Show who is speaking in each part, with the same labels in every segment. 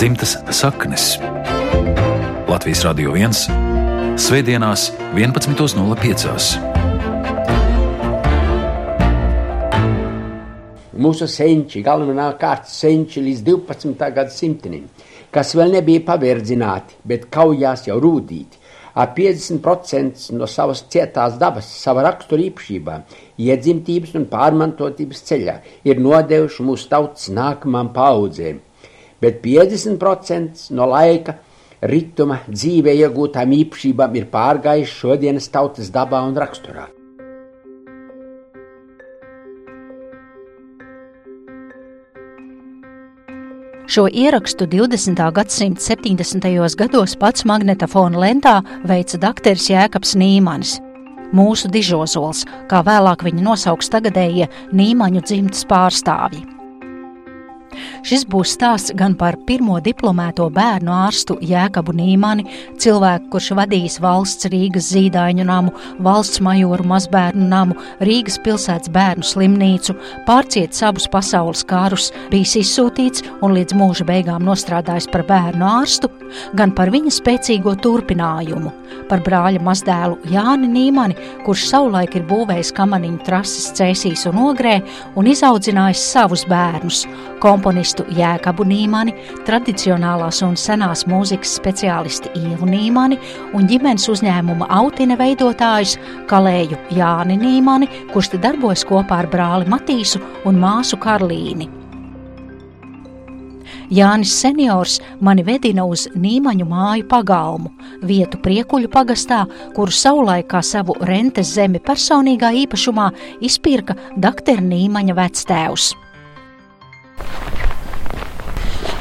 Speaker 1: dzimtas saknes. Latvijas Radio 1. Svētdienās, 11.05.
Speaker 2: Mūsu senči, galvenokārt senči līdz 12. gadsimtam, kas vēl nebija paverdzināti, bet kaujās jau rūtīti, ar 50% no savas cietās dabas, sava rakstura īpašībām, iedzimtības un pārmantotības ceļā, ir nodevuši mūsu tautas nākamām paudzēm. Bet 50% no laika rituma dzīvē iegūtām īpašībām ir pārgājuši šodienas tautas dabā un raksturā.
Speaker 3: Šo ierakstu 20. gadsimta 70. gados pats magnetofona lentā veica dakteris Jēkabs Nīmanis. Mūsu dižozols, kā vēlāk viņa nosauks tagadējie Nīmaņu dzimtas pārstāvji. Šis būs stāsts gan par pirmo diplomēto bērnu ārstu Jēkabu Nīmani, cilvēku, kurš vadījis valsts Rīgas zīdaiņu namu, valsts majoru mazbērnu namu, Rīgas pilsētas bērnu slimnīcu, pārciets abus pasaules kārus, bijis izsūtīts un līdz mūža beigām nostrādājis par bērnu ārstu, gan par viņa spēcīgo turpinājumu, par brāļa mazdēlu Jāni Nīmani, kurš savulaik ir būvējis kamaniņu trases cēsīs un ogrē un izaudzinājis savus bērnus komponistu Jēkabu Nīmani, tradicionālās un senās mūzikas speciālisti Ievu Nīmani un ģimenes uzņēmuma Autina veidotājus Kalēju Jāni Nīmani, kurš te darbojas kopā ar brāli Matīsu un māsu Karlīni. Jānis Seniors mani vedina uz Nīmaņu māju pagalmu, vietu priekuļu pagastā, kuru savulaik kā savu rentes zemi personīgā īpašumā izpirka doktora Nīmaņa vectēvs.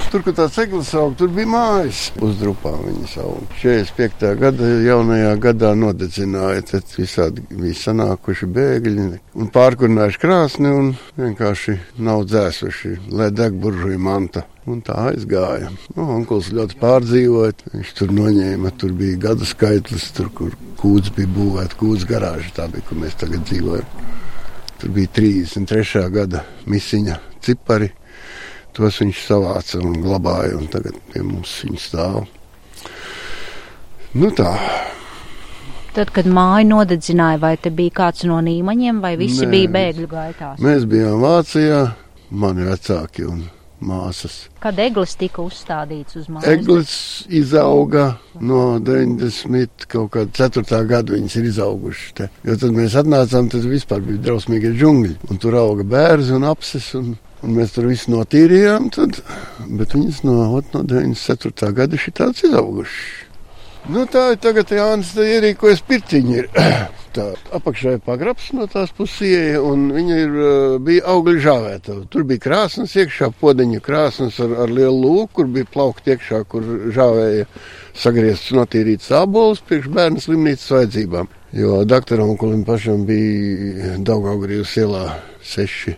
Speaker 4: Tur, kur tāds eglis aug, tur bija mājas. Uzdrupām viņas aug. 45. gada jaunajā gadā nodedzināja, tad visādi bija sanākuši bēgļi un pārkurinājuši krāsni un vienkārši nav dzēsuši, lai deg buržuja manta. Un tā aizgāja. Nu, Onkls ļoti pārdzīvoja. Viņš tur noņēma, tur bija gadu skaitlis, tur, kur kūts bija būvēta, kūts garāža. Tā bija, kur mēs tagad dzīvojam. Tur bija 33. gada misiņa cipari. Tos viņš savāca un glabāja, un tagad pie mums viņi stāv. Nu tā.
Speaker 3: Tad, kad māju nodedzināja, vai te bija kāds no nīmaņiem, vai visi Nē, bija bēgļu gaitās?
Speaker 4: Mēs bijām Vācijā, mani vecāki un māsas.
Speaker 3: Kad eglis tika uzstādīts uz mājas?
Speaker 4: Eglis izauga no 90. kaut kāda 4. gada viņas ir izauguši te. Jo tad mēs atnācām, tad vispār bija drausmīgi džungļi. Un tur auga bērzi un apses un Un mēs tur visu notīrījām, tad, bet viņas no, ot, no 94. gada ir tāds izaugušas. Nu, tā ir tagad Jānis ierīkojas pirtiņi. Ir. Tā apakšā ir pagrabs no tās puses, un viņa ir, bija augļu žāvēta. Tur bija krāsnes iekšā, podeņa krāsnes ar, ar lielu lūku, kur bija plaukti iekšā, kur žāvēja sagriezts notīrīts ābolus priekš bērnu slimnīcas vajadzībām. Jo doktoram Kulim pašam bija Daugaugrības ielā seši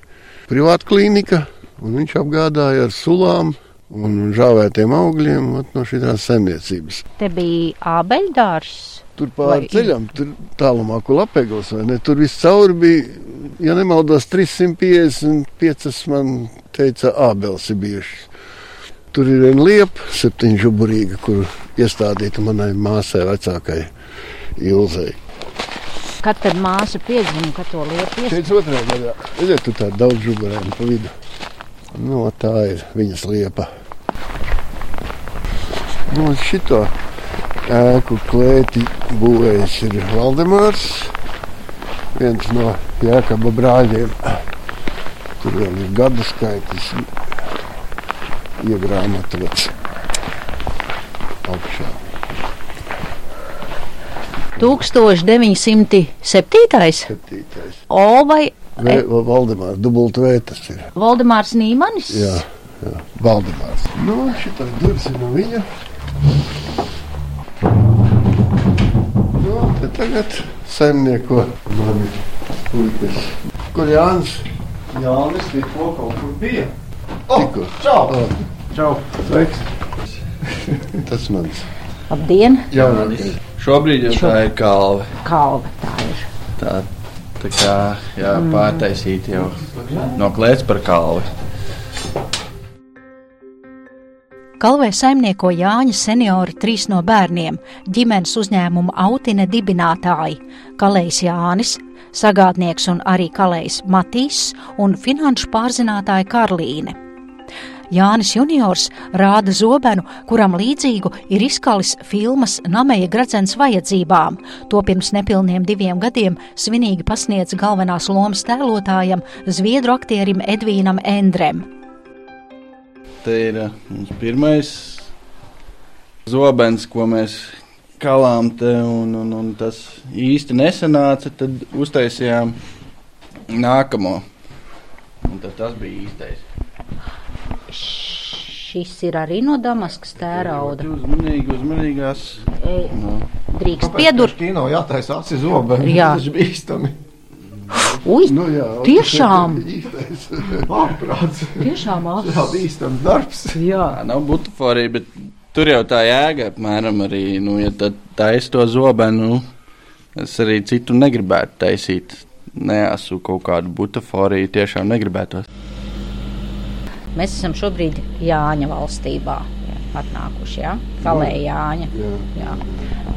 Speaker 4: privāta klinika, un viņš apgādāja ar sulām un žāvētiem augļiem no šīs saimniecības.
Speaker 3: Te bija ābeļdārs.
Speaker 4: Tur pāri ceļam, tur tālumā, kur lapegos, vai ne? Tur viss cauri bija, ja nemaldos, 355, man teica, ābeles ir bijušas. Tur ir viena liepa, septiņu žuburīga, kur iestādīta manai māsai vecākai Ilzei.
Speaker 3: Kad tad māsa piedzima, kad to lietu
Speaker 4: iesprūda? Šeit otrā gadā. Redziet, tu tā daudz žubarēnu pa vidu. No, nu, tā ir viņas liepa. No nu, šito ēku klēti būvējis ir Valdemārs, viens no Jākaba brāļiem. Tur vēl ir gadu skaitlis iegrāmatots augšā.
Speaker 3: 1907. 7. O vai
Speaker 4: Vē, Valdemārs, dubultā V tas ir.
Speaker 3: Valdemārs Nīmanis?
Speaker 4: Jā, jā Valdemārs. Nu, šitā durvis ir no viņa. Nu, te tagad saimnieko mani puikas. Kur Jānis?
Speaker 5: Jānis tikko kaut kur bija.
Speaker 4: Oh, tikko.
Speaker 5: Čau! Oh. Čau!
Speaker 4: Sveiks! tas mans.
Speaker 3: Labdien!
Speaker 4: Jaunākais.
Speaker 5: Šobrīd jau Šo... tā ir kalve.
Speaker 3: Kalve tā ir.
Speaker 5: Tā, tā kā jā, mm. pārtaisīt jau no klēts par kalvi.
Speaker 3: Kalvē saimnieko Jāņa seniori trīs no bērniem, ģimenes uzņēmuma Autine dibinātāji - Kalējs Jānis, sagādnieks un arī Kalējs Matīs un finanšu pārzinātāja Karlīne. Jānis Juniors rāda zobenu, kuram līdzīgu ir izkalis filmas Nameja Gradzens vajadzībām. To pirms nepilniem diviem gadiem svinīgi pasniedz galvenās lomas tēlotājam, zviedru aktierim Edvīnam Endrem.
Speaker 5: Te ir uh, mums pirmais zobens, ko mēs kalām te, un, un, un tas īsti nesanāca. Tad uztaisījām nākamo. Un tas, tas bija īstais.
Speaker 3: Šis ir arī no Damaskas tērauda.
Speaker 5: Uzmanīgi, uzmanīgās.
Speaker 3: No. Drīkst piedurt.
Speaker 6: Kino jātaisa acis zobeni.
Speaker 3: Jā.
Speaker 6: Tas ir bīstami.
Speaker 3: Ui,
Speaker 4: Nu, jā,
Speaker 3: tiešām.
Speaker 6: Ārprāts.
Speaker 3: tiešām
Speaker 6: Jā,
Speaker 3: acis.
Speaker 6: bīstams darbs.
Speaker 3: Jā.
Speaker 5: Tā nav butaforija, bet tur jau tā jēga apmēram arī. Nu, ja tad taisa to zobenu, nu, es arī citu negribētu taisīt. Neesmu kaut kādu butaforiju, tiešām negribētu.
Speaker 3: Mēs esam šobrīd Jāņa valstībā atnākuši, jā? Kalēja Jāņa.
Speaker 4: Jā.
Speaker 3: Jā.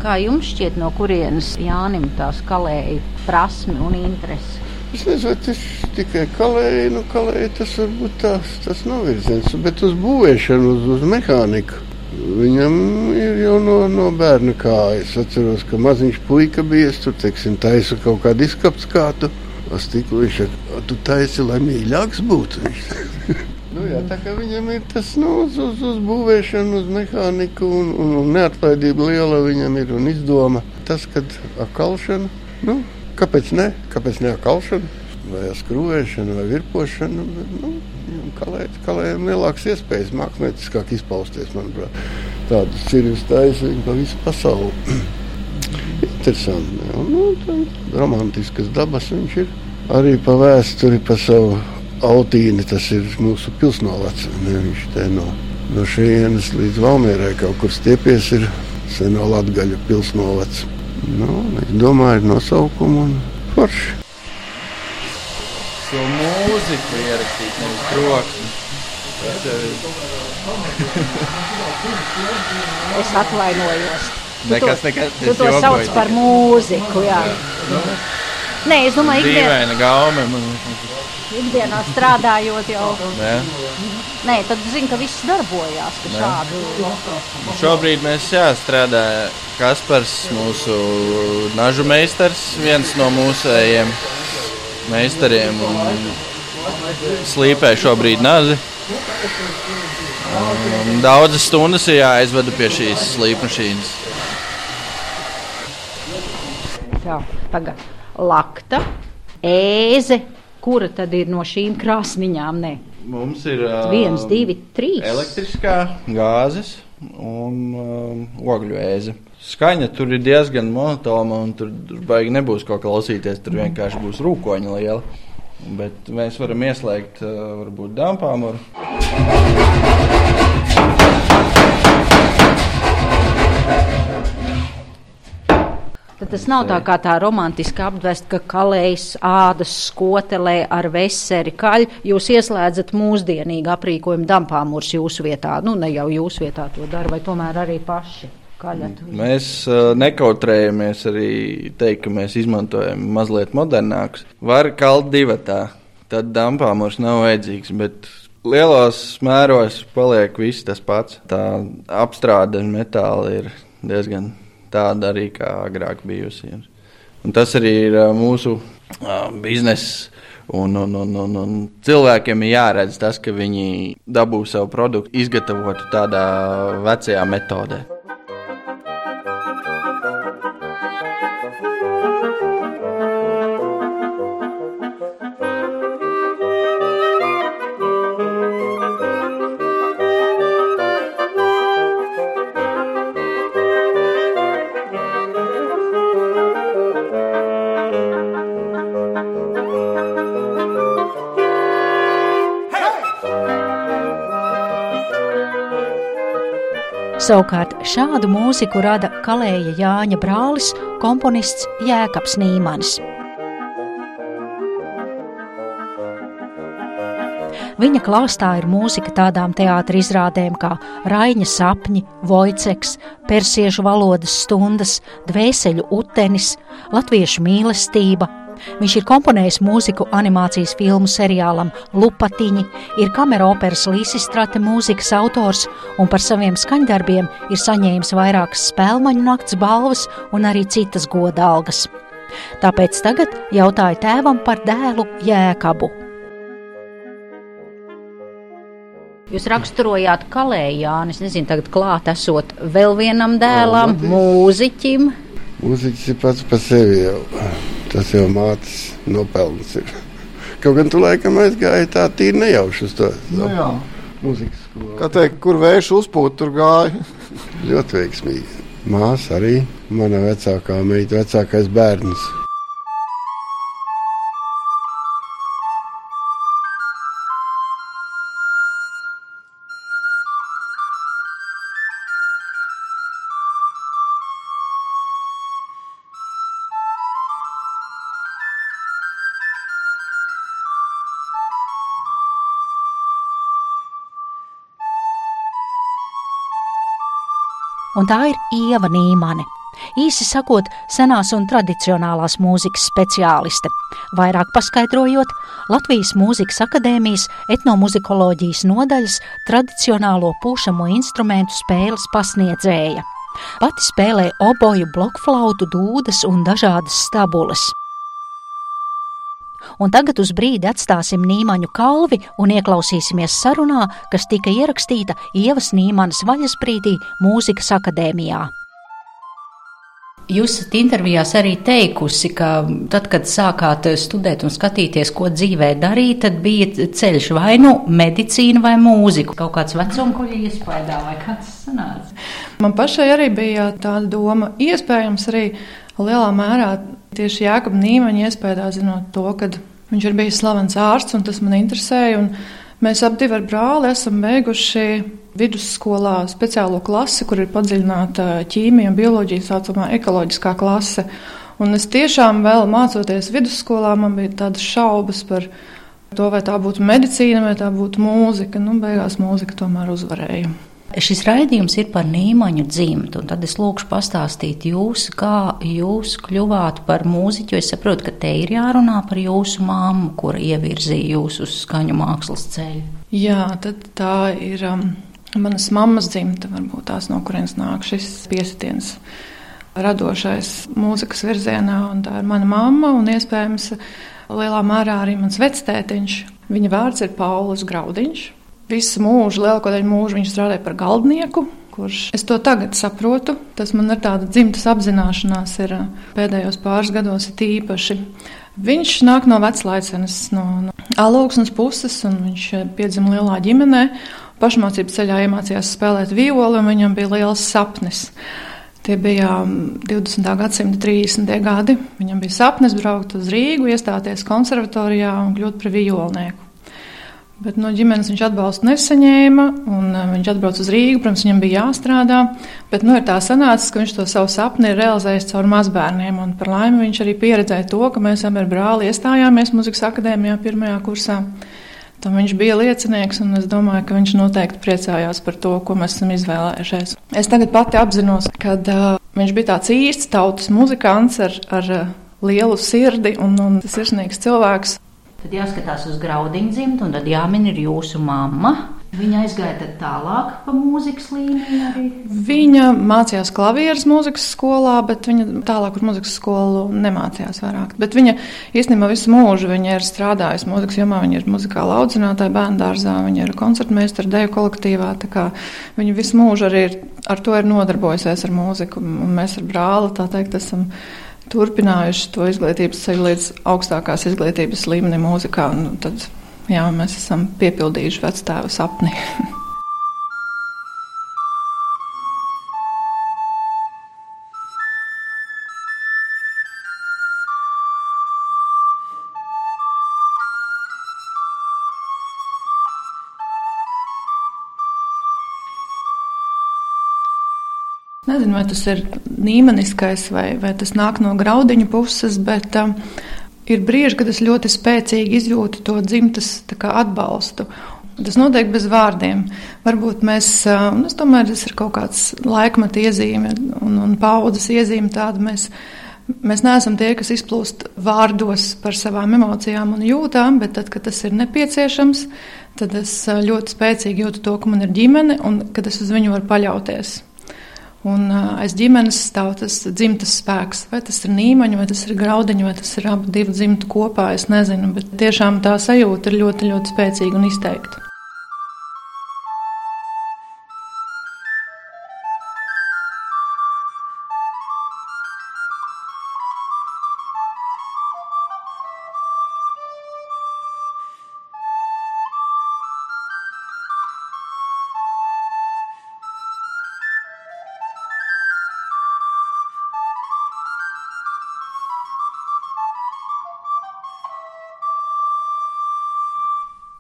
Speaker 3: Kā jums šķiet, no kurienes Jānim tās kalēja prasme un interese?
Speaker 4: Es nezinu, vai tas tikai kalēja, nu kalēja tas varbūt tās, tas nav virziens, bet uz būvēšanu, uz, uz mehāniku. Viņam ir jau no, no bērna kājas. Es atceros, ka maziņš puika bija, es tur, teiksim, taisu kaut kādu izkapts kātu. Es tiku, viņš saka, tu taisi, lai mīļāks būtu. Nu, jā, tā kā viņam ir tas nu, uz, uz, uz būvēšanu, uz mehāniku un, un, un neatlaidība liela viņam ir un izdoma. Tas, kad akalšana, nu, kāpēc ne? Kāpēc ne akalšana? Vai skrūvēšana, vai virpošana. Nu, kalēt, kalējiem lielākas iespējas mākslinieckāk izpausties, manuprāt. Tādus cirvis taisa viņi pa visu pasauli. Interesanti. jā. Nu, romantiskas dabas viņš ir. Arī pa vēsturi, pa savu autīni, tas ir mūsu pilsnovacs. Ne, viņš te no, no šejienes līdz Valmierai kaut kur stiepies ir seno latgaļu pilsnovacs. Nu, es domāju, ir nosaukumu un forši.
Speaker 5: To mūziku ierakstīt, nevis troksni. Ir
Speaker 3: Es atvainojos.
Speaker 5: nekas, nekas.
Speaker 3: Tu to sauc par mūziku, jā. Nē, es domāju, ikdien,
Speaker 5: Dīvaina gaume. Man,
Speaker 3: ikdienā strādājot jau.
Speaker 5: ne?
Speaker 3: Nē, tad zinu, ka viss darbojās. Ka šādu
Speaker 5: Šobrīd mēs jā, strādājam. Kaspars, mūsu nažu meistars, viens no mūsējiem meistariem, un slīpē šobrīd nazi. Un Daudzas stundas ir jāaizvada pie šīs slīpmašīnas.
Speaker 3: Tā, tagad lakta, ēze, kura tad ir no šīm krāsniņām? Nē,
Speaker 5: Mums ir uh,
Speaker 3: viens, divi, trīs.
Speaker 5: elektriskā, gāzes un um, ogļu ēze. Skaņa tur ir diezgan monotona, un tur, tur baigi nebūs ko klausīties. Tur vienkārši būs rūkoņa liela. Bet mēs varam ieslēgt, uh, varbūt, dampāmuru.
Speaker 3: Tad tas nav tā kā tā romantiski apvest, ka kalējs ādas skotelē ar veseri kaļ. Jūs ieslēdzat mūsdienīgu aprīkojumu dampāmurs jūsu vietā. Nu, ne jau jūsu vietā to dara, vai tomēr arī paši kaļat.
Speaker 5: Mēs uh, nekautrējamies arī teikt, ka mēs izmantojam mazliet modernākus. Var kalt divatā, tad dampāmurs nav vajadzīgs. Bet lielos mēros paliek viss tas pats. Tā apstrāde metāla ir diezgan tāda arī kā agrāk bijusi. Un tas arī ir mūsu bizness. Un, un, un, un, un cilvēkiem ir jāredz tas, ka viņi dabū savu produktu izgatavotu tādā vecajā metodē.
Speaker 3: Savukārt šādu mūziku rada Kalēja Jāņa brālis, komponists Jēkabs Nīmanis. Viņa klāstā ir mūzika tādām teātris izrādēm kā Raņa sapņi, Vojceks, persiešu valodas stundas, dvēseļu utenis, latviešu mīlestība. Viņš ir komponējis mūziku animācijas filmu seriālam Lupatiņi, ir kamera operas līsistrate mūzikas autors un par saviem skaņdarbiem ir saņēmis vairākas spēlmaņu nakts balvas un arī citas goda algas. Tāpēc tagad jautāju tēvam par dēlu Jēkabu. Jūs raksturojāt kalējāni, es nezinu, tagad klāt esot vēl vienam dēlam, mūziķim.
Speaker 4: Mūziķis ir pats par sevi jau. Tas jau mācis nopelns ir. Kaut gan tu laikam aizgāji tā tīri nejauši uz to.
Speaker 6: Nu, jā.
Speaker 4: Mūzikas skolu.
Speaker 6: Kā teikt, kur vējš uzpūt, tur gāja.
Speaker 4: Ļoti veiksmīgi. Māsa arī mana vecākā meita, vecākais bērns.
Speaker 3: Un tā ir Ieva Nīmane. Īsi sakot, senās un tradicionālās mūzikas speciāliste. Vairāk paskaidrojot, Latvijas Mūzikas akadēmijas etnomuzikoloģijas nodaļas tradicionālo pušamo instrumentu spēles pasniedzēja. Pati spēlē oboju, blokflautu, dūdas un dažādas stabules. Un tagad uz brīdi atstāsim Nīmaņu kalvi un ieklausīsimies sarunā, kas tika ierakstīta Ievas Nīmanas vaļasprītī Mūzikas akadēmijā. Jūs esat intervijās arī teikusi, ka tad, kad sākāt studēt un skatīties, ko dzīvē darīt, tad bija ceļš vai nu medicīna vai mūzika. Kaut kāds vecumkuļa iespējā vai kāds sanāca.
Speaker 7: Man pašai arī bija tāda doma, iespējams arī lielā mērā tieši Jēkab Nīmaņa iespējā zinot to, ka viņš ir bijis slavens ārsts un tas man interesēja. Mēs abi ar brāli esam beiguši vidusskolā speciālo klasi, kur ir padziļināta ķīmija un bioloģija, saucamā ekoloģiskā klase. Un es tiešām vēl mācoties vidusskolā, man bija tādas šaubas par to, vai tā būtu medicīna vai tā būtu mūzika. Nu, beigās mūzika tomēr uzvarēja.
Speaker 3: Šis raidījums ir par Nīmaņu dzimtu, un tad es lūkšu pastāstīt jūs, kā jūs kļuvāt par mūziķu. Es saprotu, ka te ir jārunā par jūsu māmu, kur ievirzīja jūs uz skaņu mākslas ceļu.
Speaker 7: Jā, tad tā ir um, manas mammas dzimta, varbūt tās no kurienes nāk šis piesitiens radošais mūzikas virzienā, un tā ir mana mamma, un iespējams lielā mērā arī mans vectētiņš. Viņa vārds ir Paulis Graudiņš. Visu mūžu, lielāko daļu mūžu viņš strādāja par galdnieku, kurš es to tagad saprotu. Tas man ir tāda dzimtas apzināšanās, ir pēdējos pāris gados īpaši. Viņš nāk no veclaicenes, no, no alaugsnes puses, un viņš piedzima lielā ģimenē. Pašmācības ceļā iemācījās spēlēt violi, un viņam bija liels sapnis. Tie bija 20. gadsimta 30. gadi. Viņam bija sapnis braukt uz Rīgu, iestāties konservatorijā un kļūt par violnieku. Bet no ģimenes viņš atbalstu nesaņēma, un uh, viņš atbrauca uz Rīgu. Protams, viņam bija jāstrādā, bet nu, ir tā sanācis, ka viņš to savu sapni ir realizējis caur mazbērniem. Un par laimi viņš arī pieredzēja to, ka mēs ar brāli iestājāmies muzikas akadēmijā pirmajā kursā. Tam viņš bija liecinieks, un es domāju, ka viņš noteikti priecājās par to, ko mēs esam izvēlējušies. Es tagad pati apzinos, ka uh, viņš bija tāds īsts tautas muzikants ar, ar uh, lielu sirdi un, un sirsnīgs cilvēks.
Speaker 3: Tad jāskatās uz graudiņu dzimtu, un tad jāmin ir jūsu mamma. Viņa aizgāja tālāk pa mūzikas līniju. Arī.
Speaker 7: Viņa mācījās klavieres mūzikas skolā, bet viņa tālāk uz mūzikas skolu nemācījās vairāk. Bet viņa īstenībā visu mūžu ir strādājusi mūzikas jomā. Viņa ir muzikāla audzinātāja bērnu dārzā, viņa ir koncertmeistara deju kolektīvā. Viņa visu mūžu arī ir, ar to ir nodarbojusies ar mūziku. Un mēs ar brāli, teikt, esam turpinājuši to izglītības ceļu līdz augstākās izglītības līmenim mūzikā. Nu, tad jā, mēs esam piepildījuši vecstāvu sapni. Nezinu, vai tas ir nīmeniskais vai, vai tas nāk no graudiņu puses, bet um, ir brīži, kad es ļoti spēcīgi izjūtu to dzimtas kā, atbalstu. Tas notiek bez vārdiem. Varbūt mēs, es domāju, tas ir kaut kāds laikmeta iezīme un, un paudzes iezīme tāda. Mēs, mēs neesam tie, kas izplūst vārdos par savām emocijām un jūtām, bet tad, kad tas ir nepieciešams, tad es ļoti spēcīgi jūtu to, ka man ir ģimene un ka es uz viņu varu paļauties. Un aiz ģimenes stāv tas dzimtas spēks. Vai tas ir nīmaņa, vai tas ir graudiņa, vai tas ir abu divu dzimtu kopā, es nezinu. Bet tiešām tā sajūta ir ļoti, ļoti spēcīga un izteikta.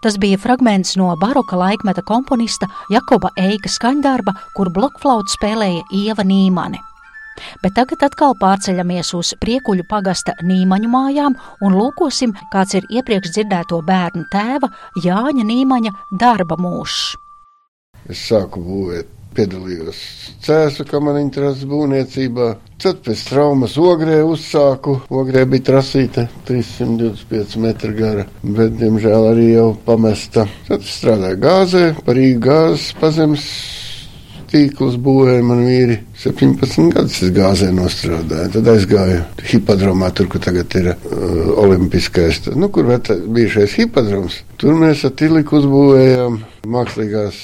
Speaker 3: Tas bija fragments no baroka laikmeta komponista Jakoba Eika skaņdarba, kur blokflautu spēlēja Ieva Nīmane. Bet tagad atkal pārceļamies uz priekuļu pagasta Nīmaņu mājām un lūkosim, kāds ir iepriekš dzirdēto bērnu tēva Jāņa Nīmaņa darba mūžs.
Speaker 4: Es sāku būvēt piedalījos cēsu kamaniņu būvniecībā. Tad pēc traumas ogrē uzsāku. Ogrē bija trasīta 325 metru gara, bet, diemžēl, arī jau pamesta. Tad strādāju gāzē, par Rīgas gāzes pazemes tīklus būvēja man vīri. 17 gadus es gāzē nostrādāju. Tad aizgāju hipodromā, tur, kur tagad ir uh, olimpiskais, nu, kur bijušais hipodroms. Tur mēs ar Tiliku uzbūvējām mākslīgās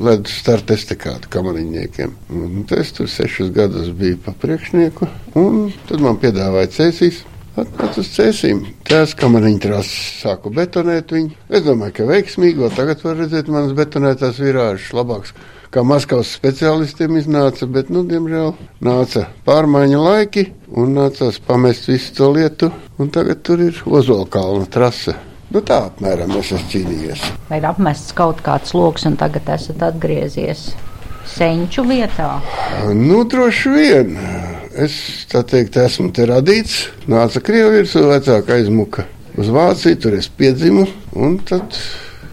Speaker 4: ledus starta estekādu kamariņniekiem. Un es tur sešus gadus biju pa priekšnieku, un tad man piedāvāja cēsīs. Atnāc uz cēsīm. Tās kamariņu trases sāku betonēt viņu. Es domāju, ka veiksmīgi, vēl tagad var redzēt manas betonētās virāžas labākas kā Maskavas speciālistiem iznāca, bet, nu, diemžēl, nāca pārmaiņu laiki un nācās pamest visu to lietu, un tagad tur ir Ozolkalna trase. Nu, tā apmēram es esmu cīnījies.
Speaker 3: Vai ir apmests kaut kāds lokus, un tagad esat atgriezies senču vietā?
Speaker 4: Nu, droši vien. Es tā teikt, esmu te radīts. Nāca Krievijas vecāka aizmuka uz Vāciju, tur es piedzimu. Un tad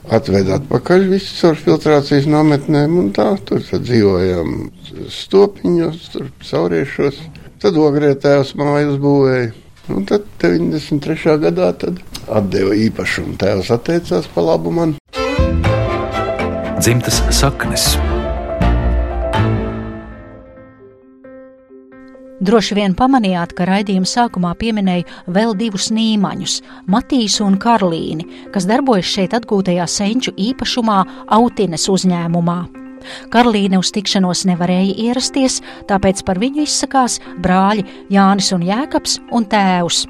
Speaker 4: atveda atpakaļ visu caur filtrācijas nometnēm, un tā tur dzīvojām stopiņos, tur sauriešos. Tad ogrē tēvs māju uzbūvēja. Un tad 93. gadā tad atdeva īpašumu. Tēvs atteicās par labu man.
Speaker 1: Dzimtas saknes.
Speaker 3: Droši vien pamanījāt, ka raidījuma sākumā pieminēju vēl divus nīmaņus - Matīsu un Karlīni, kas darbojas šeit atgūtajā senču īpašumā Autines uzņēmumā. Karolīne uz tikšanos nevarēja ierasties, tāpēc par viņu izsakās brāļi Jānis un Jēkabs un tēvs.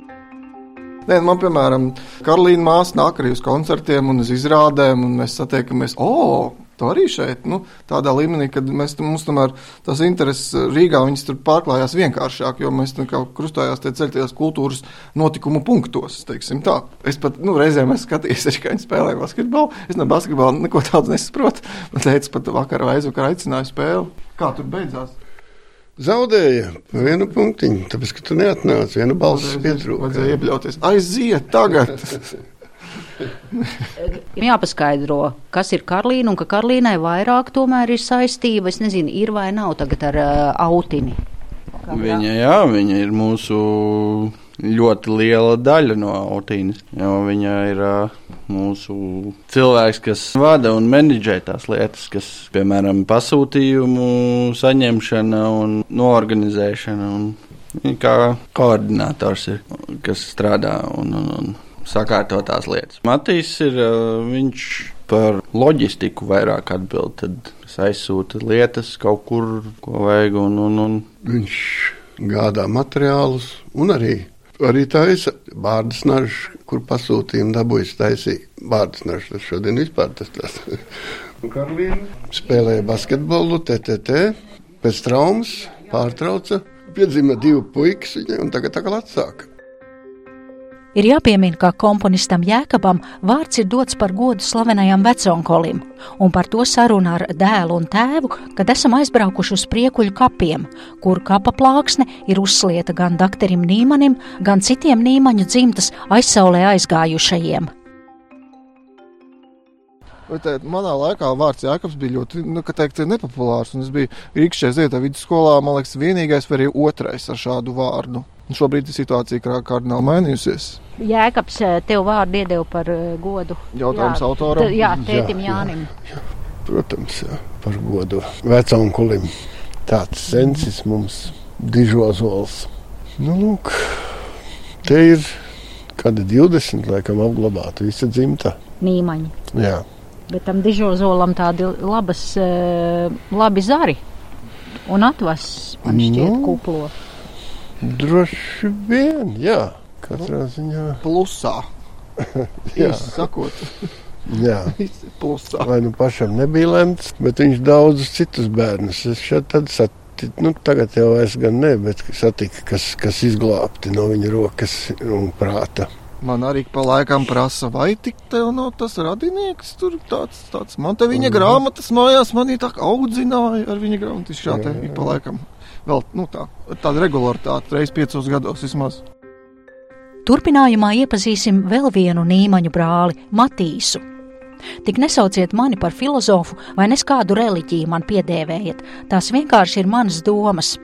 Speaker 6: Nē, man, piemēram, Karolīna māsa nāk arī uz koncertiem un uz izrādēm, un mēs satiekamies. Oh, To arī šeit, nu, tādā līmenī, kad mēs, mums tomēr tās intereses Rīgā tur pārklājās vienkāršāk, jo mēs kā krustojās tie ceļtajos kultūras notikumu punktos, teiksim tā. Es pat, nu, reizēm esmu skatījies, ka viņi spēlē basketbolu. Es no basketbola neko tādu nesaprotu. Man teica, pat vakar vai aizvakar aicināju spēli. Kā tur beidzās?
Speaker 4: Zaudēja vienu punktiņu, tāpēc, ka tu neatnāci. Viena balss pietrūka.
Speaker 6: Vajadzēja iebļauties. Aiziet tagad!
Speaker 3: Jāpaskaidro, kas ir Karlīna un ka Karlīnai vairāk tomēr ir saistība. Es nezinu, ir vai nav tagad ar uh, autini.
Speaker 5: Viņa, jā, viņa ir mūsu ļoti liela daļa no autīnas. Viņa ir uh, mūsu cilvēks, kas vada un menedžē tās lietas, kas, piemēram, pasūtījumu saņemšana un noorganizēšana. Un kā koordinators ir, kas strādā un, un, un sakārto tās lietas. Matīs ir viņš par loģistiku vairāk atbild. Tad es aizsūtu lietas kaut kur, ko vajag. Un, un, un.
Speaker 4: Viņš gādā materiālus un arī. Arī taisa bārdas nažu, kur pasūtījumu dabūjis taisīt. Bārdas nažu, tas šodien vispār tas tas. Karolīna spēlēja basketbolu, TTT, pēc traumas pārtrauca, piedzima divi puikas viņai un tagad atkal atsāka.
Speaker 3: Ir jāpiemina, ka komponistam Jēkabam vārds ir dots par godu slavenajam veconkolim, un par to saruna ar dēlu un tēvu, kad esam aizbraukuši uz priekuļu kapiem, kur kapa plāksne ir uzslieta gan doktorim Nīmanim, gan citiem Nīmaņu dzimtas aizsaulē aizgājušajiem.
Speaker 6: Bet, tā, manā laikā vārds Jānis bija ļoti nu, teikt, nepopulārs. Es biju Rīgas šajā vidusskolā, man liekas, vienīgais vai arī otrais ar šādu vārdu. Un šobrīd situācija ir kardināli mainījusies.
Speaker 3: Jēkabs tev vārdu iedeva par godu.
Speaker 6: Jautājums jā, autoram?
Speaker 3: Jā, tētim jā, Jānim. Jā, jā.
Speaker 4: Protams, jā, par godu vecam kulim. Tāds sensis mums dižozols. Nu, lūk, te ir kādi 20, laikam, apglabāti visa dzimta.
Speaker 3: Nīmaņi.
Speaker 4: Jā.
Speaker 3: Bet tam dižozolam tādi labas, labi zari un atvas, man šķiet, nu, kuplo.
Speaker 4: Droši vien, jā. Katrā ziņā.
Speaker 6: Plusā. jā. sakot.
Speaker 4: jā.
Speaker 6: Plusā.
Speaker 4: Vai nu pašam nebija lemts, bet viņš daudzus citus bērnus. Es šeit tad satiku, nu tagad jau es gan ne, bet satiku, kas, kas izglābti no viņa rokas un prāta.
Speaker 6: Man arī pa laikam prasa, vai tik tev nav tas radinieks, tur tāds, tāds. Man te viņa mm. grāmatas mājās, manī tā kā audzināja ar viņa grāmatu. Šā te ik pa laikam. Vēl, nu tā, tāda regularitāte, reiz piecos gados vismaz.
Speaker 3: Turpinājumā iepazīsim vēl vienu nīmaņu brāli, Matīsu. Tik nesauciet mani par filozofu vai nes kādu reliģiju man piedēvējiet, tās vienkārši ir manas domas.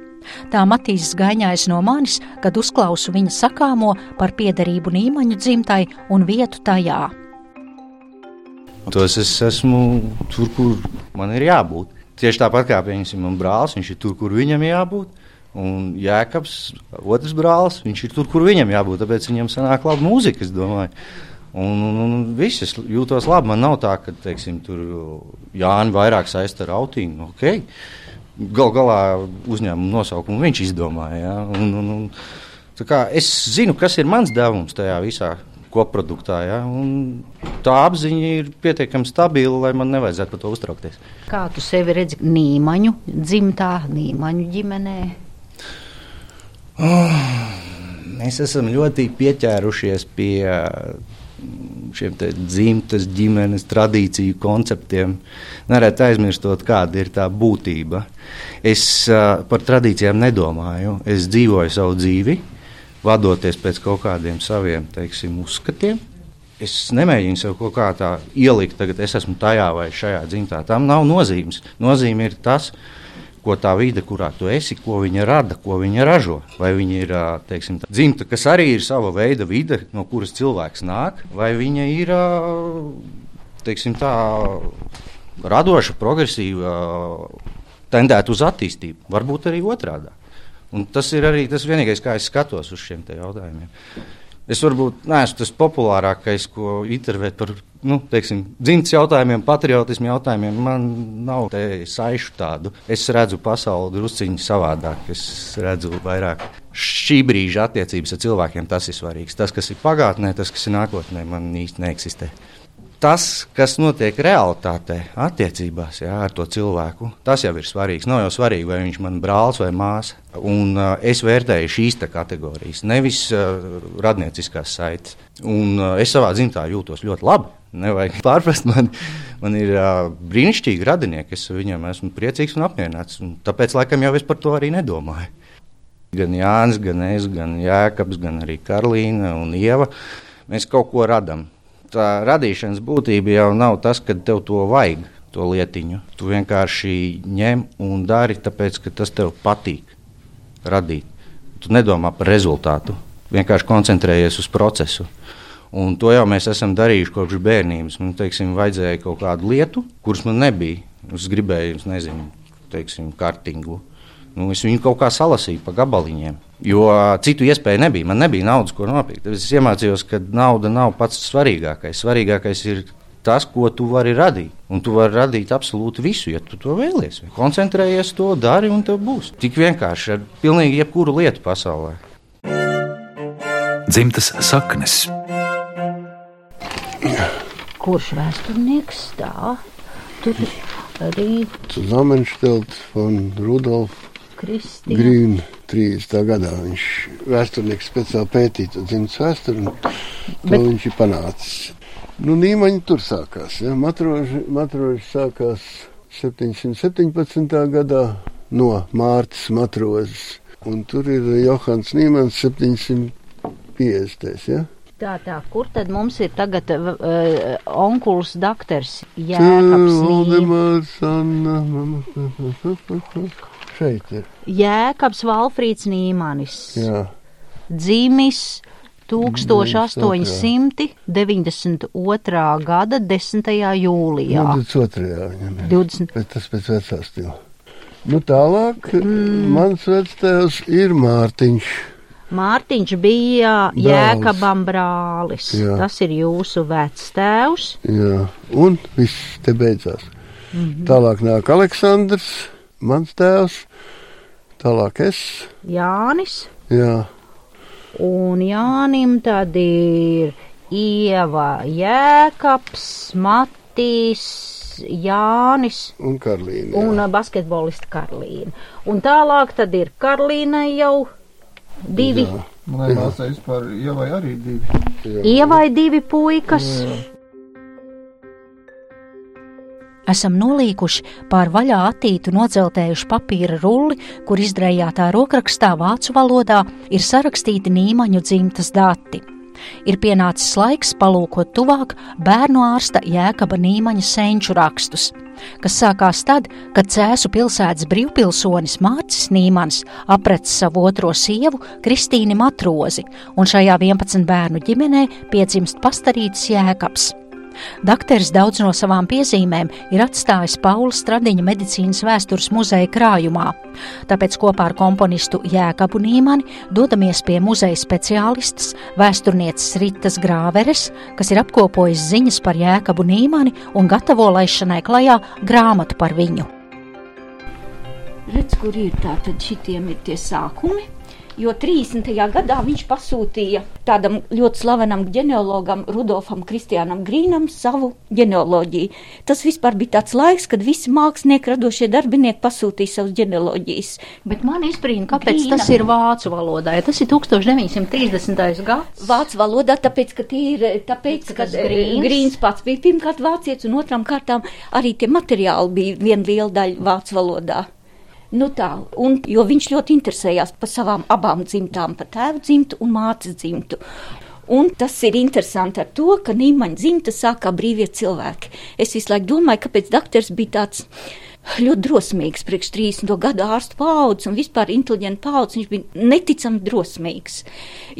Speaker 3: Tā Matīs gaņājas no manis, kad uzklausu viņa sakāmo par piederību Nīmaņu dzimtai un vietu tajā.
Speaker 8: Tos es esmu tur, kur man ir jābūt. Tieši tāpat kā piemēram brālis, viņš ir tur, kur viņam jābūt. Un Jēkabs, otrs brālis, viņš ir tur, kur viņam jābūt. Tāpēc viņam sanāk laba mūzika, es domāju. Un, un, un viss es jūtos labi. Man nav tā, ka, teiksim, tur Jānis vairāk saista ar autīnu. Okay. Gal galā uzņēmuma nosaukumu viņš izdomāja. Ja? Un, un, un, es zinu, kas ir mans devums tajā visā koproduktā. Ja? Tā apziņa ir pietiekami stabila, lai man nevajadzētu par to uztraukties.
Speaker 3: Kā tu sevi redzi Nīmaņu dzimtā, Nīmaņu ģimenē?
Speaker 8: Oh, mēs esam ļoti pieķērušies pie šiem dzimtas ģimenes tradīciju konceptiem, nereti aizmirstot, kāda ir tā būtība. Es uh, par tradīcijām nedomāju. Es dzīvoju savu dzīvi, vadoties pēc kaut kādiem saviem teiksim, uzskatiem. Es nemēģinu sev kaut kā tā ielikt, tagad es esmu tajā vai šajā dzimtā. Tam nav nozīmes. Nozīme ir tas, kas ko tā vide, kurā tu esi, ko viņa rada, ko viņa ražo. Vai viņa ir teiksim, dzimta, kas arī ir sava veida vide, no kuras cilvēks nāk, vai viņa ir teiksim, tā, radoša, progresīva, tendēta uz attīstību, varbūt arī otrādi. Un tas ir arī tas vienīgais, kā es skatos uz šiem jautājumiem. Es varbūt neesmu tas populārākais, ko intervēt par nu, teiksim, dzimtas jautājumiem, patriotismu jautājumiem. Man nav saišu tādu. Es redzu pasauli drusciņi savādāk. Es redzu vairāk šī brīža attiecības ar cilvēkiem. Tas ir svarīgs. Tas, kas ir pagātnē, tas, kas ir nākotnē, man īsti neeksistē tas, kas notiek realitātē, attiecībās jā, ar to cilvēku, tas jau ir svarīgs. Nav jau svarīgi, vai viņš man brālis vai māsa. Un, uh, es vērtēju šīs kategorijas, nevis uh, radnieciskās saites. Un, uh, es savā dzimtā jūtos ļoti labi. Nevajag pārprast, man, man ir uh, brīnišķīgi radinieki. Es viņam esmu priecīgs un apmierināts. Un tāpēc, laikam, jau es par to arī nedomāju. Gan Jānis, gan es, gan Jēkabs, gan arī Karolīna un Ieva. Mēs kaut ko radām tā radīšanas būtība jau nav tas, ka tev to vajag, to lietiņu. Tu vienkārši ņem un dari, tāpēc ka tas tev patīk radīt. Tu nedomā par rezultātu, vienkārši koncentrējies uz procesu. Un to jau mēs esam darījuši kopš bērnības. Man teiksim, vajadzēja kaut kādu lietu, kuras man nebija. Es gribēju, nezinu, teiksim, kartingu. Nu, es viņu kaut kā salasīju pa gabaliņiem. Jo citu iespēju nebija. Man nebija naudas, ko nopirkt. Es iemācījos, ka nauda nav pats svarīgākais. Svarīgākais ir tas, ko tu vari radīt. Un tu vari radīt absolūti visu, ja tu to vēlies. Koncentrējies to, dari, un tev būs. Tik vienkārši ar pilnīgi jebkuru lietu pasaulē.
Speaker 1: Dzimtas saknes.
Speaker 3: Kurš vēsturnieks stāv? Tur arī
Speaker 4: Zamenštelt un Rudolf
Speaker 3: Kristīna.
Speaker 4: Grīna. 30. gadā viņš vēsturnieks speciāli pētīja dzimtas vēsturi, un to
Speaker 3: Bet-
Speaker 4: viņš ir panācis. Nu, Nīmaņi tur sākās. Ja? Matroži, matroži sākās 717. gadā no Mārtas matrozes, un tur ir Johans Nīmans 750. Ja?
Speaker 3: Tā, tā, kur tad mums ir tagad uh, onkulis doktors Jēkabs Nīmans?
Speaker 4: Šeit ir.
Speaker 3: Jēkabs Valfrīds Nīmanis,
Speaker 4: Jā.
Speaker 3: dzimis 1892. gada 10. jūlijā.
Speaker 4: Nu, 22. viņam ir.
Speaker 3: 20.
Speaker 4: Bet tas pēc vecā stila. Nu, tālāk mm. mans vectēvs ir Mārtiņš.
Speaker 3: Mārtiņš bija
Speaker 4: Brālis.
Speaker 3: Jēkabam brālis.
Speaker 4: Jā.
Speaker 3: Tas ir jūsu vectēvs.
Speaker 4: Jā, un viss te beidzās. Mm -hmm. Tālāk nāk Aleksandrs, mans tēvs, tālāk es.
Speaker 3: Jānis.
Speaker 4: Jā,
Speaker 3: Un Jānim tad ir Ieva Jēkabs, Matīs, Jānis
Speaker 4: un Karlīna. jā.
Speaker 3: un ā, basketbolista Karlīna. Un tālāk tad ir Karlīna jau divi,
Speaker 4: Jā,
Speaker 6: Manai māsai vispār ievai arī divi.
Speaker 4: jā.
Speaker 3: Ievai divi puikas. Esam nolīkuši pār vaļā attītu nodzeltējuši papīra rulli, kur izdrējātā rokrakstā vācu valodā ir sarakstīti Nīmaņu dzimtas dati. Ir pienācis laiks palūkot tuvāk bērnu ārsta Jēkaba Nīmaņa senču rakstus, kas sākās tad, kad Cēsu pilsētas brīvpilsonis Mārcis Nīmans aprec savu otro sievu Kristīni Matrozi, un šajā 11 bērnu ģimenē piedzimst pastarītis Jēkabs. Dakteris daudz no savām piezīmēm ir atstājis Paula Stradiņa medicīnas vēstures muzeja krājumā, tāpēc kopā ar komponistu Jēkabu Nīmani dodamies pie muzeja speciālistas, vēsturnieces Ritas Grāveres, kas ir apkopojis ziņas par Jēkabu Nīmani un gatavo laišanai klajā grāmatu par viņu.
Speaker 9: Redz, kur ir tā, tad šitiem ir tie sākumi. Jo 30. gadā viņš pasūtīja tādam ļoti slavenam ģeneologam, Rudolfam Kristiānam Grīnam, savu ģenealoģiju. Tas vispār bija tāds laiks, kad visi mākslinieki, radošie darbinieki pasūtīja savus ģenealoģijas.
Speaker 3: Bet man izbrīna, kāpēc
Speaker 9: Grīna.
Speaker 3: tas ir vācu valodā, ja tas ir 1930. gads.
Speaker 9: Vācu valodā, tāpēc, ka tie ir, tāpēc, ka
Speaker 3: tas Grīns.
Speaker 9: Grīns pats bija pirmkārt vācietis, un otrām kārtām arī tie materiāli bija daļa vācu valodā. Nu tā, un, jo viņš ļoti interesējās par savām abām dzimtām, par tēvu dzimtu un mātes dzimtu. Un tas ir interesanti ar to, ka Nīmaņa dzimta sākā brīvie cilvēki. Es visu laiku domāju, kāpēc doktors bija tāds ļoti drosmīgs priekš 30. gadu ārstu paudzes un vispār inteliģenta paudzes. Viņš bija neticami drosmīgs.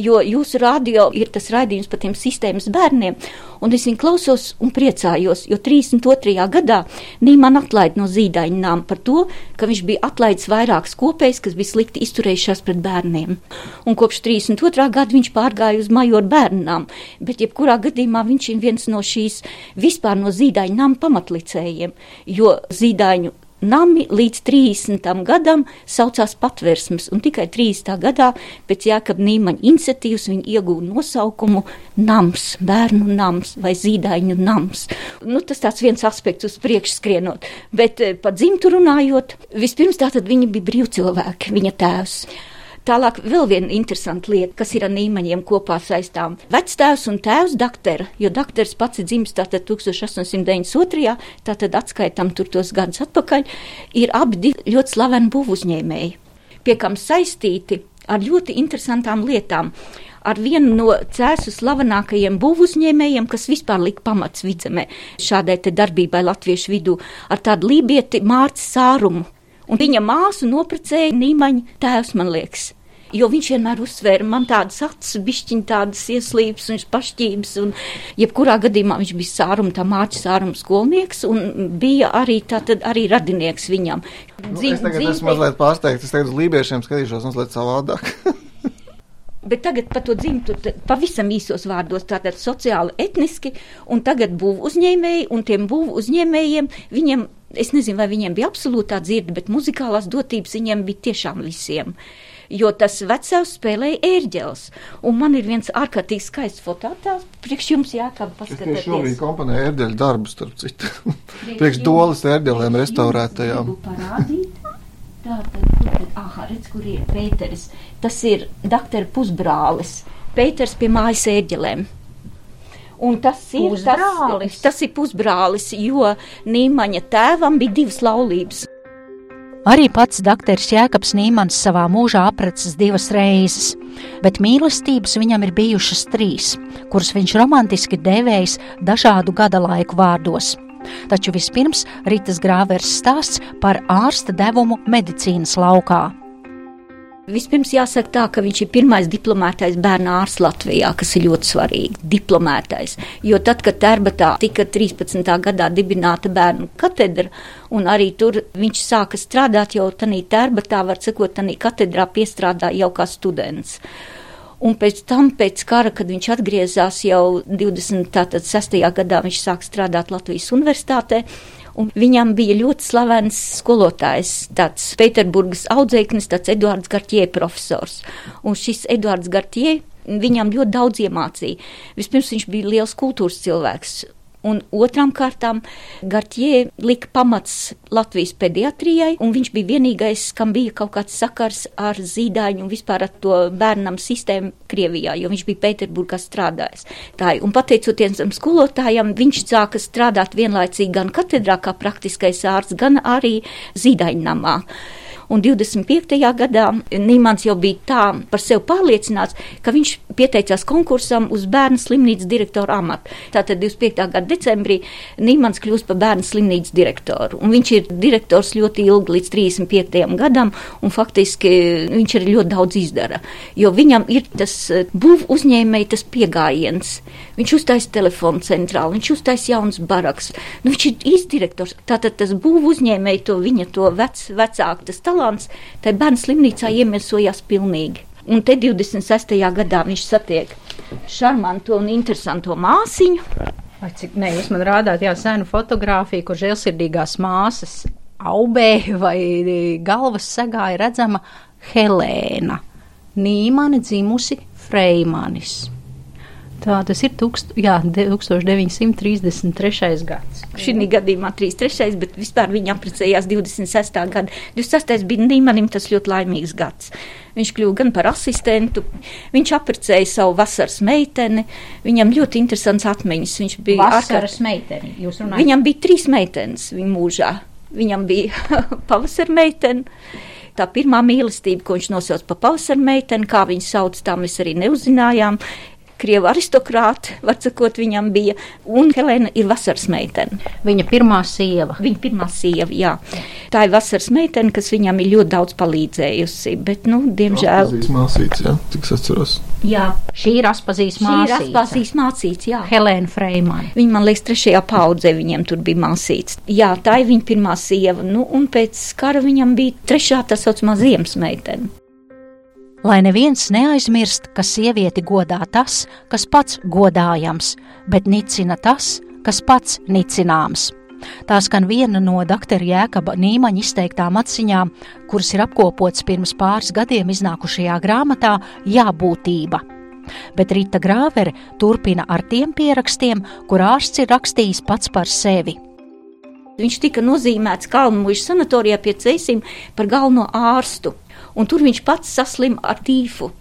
Speaker 9: Jo jūsu radio ir tas raidījums par tiem sistēmas bērniem, un es viņu klausos un priecājos, jo 32. gadā Nīman atlaida no zīdaiņām par to, ka viņš bija atlaidis vairākas kopējas, kas bija slikti izturējušās pret bērniem. Un kopš 32. gada viņš pārgāja uz majoru bērnām, bet jebkurā gadījumā viņš ir viens no šīs vispār no zīdaiņām pamatlicējiem, jo zīdaiņu Nami līdz 30. gadam saucās patversmes, un tikai 30. gadā pēc Jākab Nīmaņa iniciatīvas viņi iegūta nosaukumu nams, bērnu nams vai zīdaiņu nams. Nu, tas tāds viens aspekts uz priekšu skrienot, bet eh, par dzimtu runājot, vispirms tātad viņi bija brīvcilvēki, viņa tēvs. Tālāk vēl viena interesanta lieta, kas ir ar Nīmaņiem kopā saistām. Vectēvs un tēvs doktora, jo doktors pats ir dzimis tātad 1892. tātad atskaitam tur tos gadus atpakaļ, ir abi ļoti slaveni būvu uzņēmēji, pie kam saistīti ar ļoti interesantām lietām. Ar vienu no cēsu slavenākajiem būvuzņēmējiem, kas vispār lika pamats vidzemē šādai darbībai latviešu vidū, ar tādu lībieti Mārcis Sārumu. Un viņa māsu noprecēja Nīmaņa tēvs, man liekas. Jo viņš vienmēr uzsvēra man tādas acis, bišķiņa tādas ieslības un pašķības, un jebkurā gadījumā viņš bija sāruma, tā māca sāruma skolnieks, un bija arī, tātad, arī radinieks viņam.
Speaker 6: Nu, es tagad esmu mazliet pārsteigts, es tagad uz lībiešiem skatīšos mazliet savādāk.
Speaker 9: Bet tagad par to dzimtu pavisam īsos vārdos, tātad sociāli, etniski, un tagad būvu uzņēmēji, un tiem būvu uzņēmējiem, viņiem, es nezinu, vai viņiem bija absolūtā dzirde, bet muzikālās dotības viņiem bija tiešām visiem. Jo tas vecais spēlēja ērģeles, un man ir viens ārkārtīgi skaists fototēls, priekš jums jākāp
Speaker 6: Es tieši šobrīd
Speaker 9: paskatīties.
Speaker 6: komponēju ērģeļu darbus, starp citu. Priekš dolas ērģelēm restaurētajām.
Speaker 9: Parādīt. Tā tad, kur tad, aha, redz, kur ir Pēteris. Tas ir doktora pusbrālis. Pēters pie mājas ēģelēm. Un tas ir
Speaker 3: Pusbrālis?
Speaker 9: Tas, tas ir pusbrālis, jo Nīmaņa tēvam bija divas laulības.
Speaker 3: Arī pats doktors Jēkabs Nīmans savā mūžā aprecis divas reizes, bet mīlestības viņam ir bijušas trīs, kuras viņš romantiski devējis dažādu gada laiku vārdos. Taču vispirms Rītas Grāvers stāsts par ārsta devumu medicīnas laukā.
Speaker 9: Vispirms jāsaka tā, ka viņš ir pirmais diplomētais bērnu ārsts Latvijā, kas ir ļoti svarīgi. Diplomētais. Jo tad, kad Tērbatā tika 13. gadā dibināta bērnu katedra, un arī tur viņš sāka strādāt jau tādā Tērbatā, var sakot, tādā katedrā piestrādā jau kā students. Un pēc tam, pēc kara, kad viņš atgriezās jau 26. gadā, viņš sāk strādāt Latvijas universitātē. Un viņam bija ļoti slavens skolotājs, tāds Pēterburgas audzēknis, tāds Eduards Gartie profesors. Un šis Eduards Gartie viņam ļoti daudz iemācīja. Vispirms viņš bija liels kultūras cilvēks. Un otrām kārtām Gartie lika pamats Latvijas pediatrijai, un viņš bija vienīgais, kam bija kaut kāds sakars ar zīdaiņu un vispār ar to bērnam sistēmu Krievijā, jo viņš bija Pēterburgā strādājis. Tā, un pateicoties tam skolotājam, viņš sāka strādāt vienlaicīgi gan katedrā kā praktiskais ārsts, gan arī zīdaiņnamā un 25. gadā Nīmans jau bija tā par sevi pārliecināts, ka viņš pieteicās konkursam uz bērnu slimnīcas direktora amatu. Tātad 25. gada decembrī Nīmans kļūst par bērnu slimnīcas direktoru, un viņš ir direktors ļoti ilgi līdz 35. gadam, un faktiski viņš arī ļoti daudz izdara, jo viņam ir tas būv uzņēmēji tas piegājiens. Viņš uztaisīja telefonu centrālu, viņš uztaisīja jaunas baraks. Nu, viņš ir izdirektors. Tātad tas būv uzņēmēji to viņa to vec, vecāku, tas talants, tai bērnu slimnīcā iemiesojās pilnīgi. Un te 26. gadā viņš satiek šarmanto un interesanto māsiņu.
Speaker 3: Vai cik, nē, jūs man rādāt, jā, senu fotografiju, kur žēlsirdīgās māsas aubē vai galvas segā ir redzama Helēna. Nīmane dzimusi Freimanis. Tā tas ir tukst, jā, 1933. gads.
Speaker 9: Šī gadījumā 33. bet vispār viņa apprecējās 26. gada. 26. bija Nīmanim tas ļoti laimīgs gads. Viņš kļuva gan par asistentu, viņš apprecēja savu vasaras meiteni. Viņam ļoti interesants atmiņas. Viņš bija
Speaker 3: Vasaras meiteni, jūs runājat?
Speaker 9: Viņam bija trīs meitenes viņa mūžā. Viņam bija pavasara meitene. Tā pirmā mīlestība, ko viņš nosauca par pavasara meiteni, kā viņu sauc, tā mēs arī neuzinājām. Krievu aristokrāti, var sakot, viņam bija, un Helēna ir vasaras meitene.
Speaker 3: Viņa pirmā sieva.
Speaker 9: Viņa pirmā sieva, jā. Tā ir vasaras meitene, kas viņam ir ļoti daudz palīdzējusi, bet, nu, diemžēl.
Speaker 6: Atpazīs māsīts, jā, cik es atceros.
Speaker 9: Jā,
Speaker 3: Šī ir Aspazīs
Speaker 9: šī ir
Speaker 3: māsīca.
Speaker 9: atpazīs mācīts, jā.
Speaker 3: Helēna Freimana.
Speaker 9: Viņa, man liekas, trešajā paudzē viņiem tur bija māsīts. Jā, tā ir viņa pirmā sieva, nu, un pēc kara viņam bija trešā tā saucamā ziemas meitene.
Speaker 3: Lai neviens neaizmirst, ka sievieti godā tas, kas pats godājams, bet nicina tas, kas pats nicināms. Tā skan viena no doktora Jēkaba Nīmaņa izteiktām atziņām, kuras ir apkopots pirms pāris gadiem iznākušajā grāmatā Jābūtība. Bet Rīta Grāvere turpina ar tiem pierakstiem, kur ārsts ir rakstījis pats par sevi.
Speaker 9: Viņš tika nozīmēts Kalnu-Mūža sanatorijā pie Cēsim par galveno ārstu, un tur viņš pats saslima ar tīfu.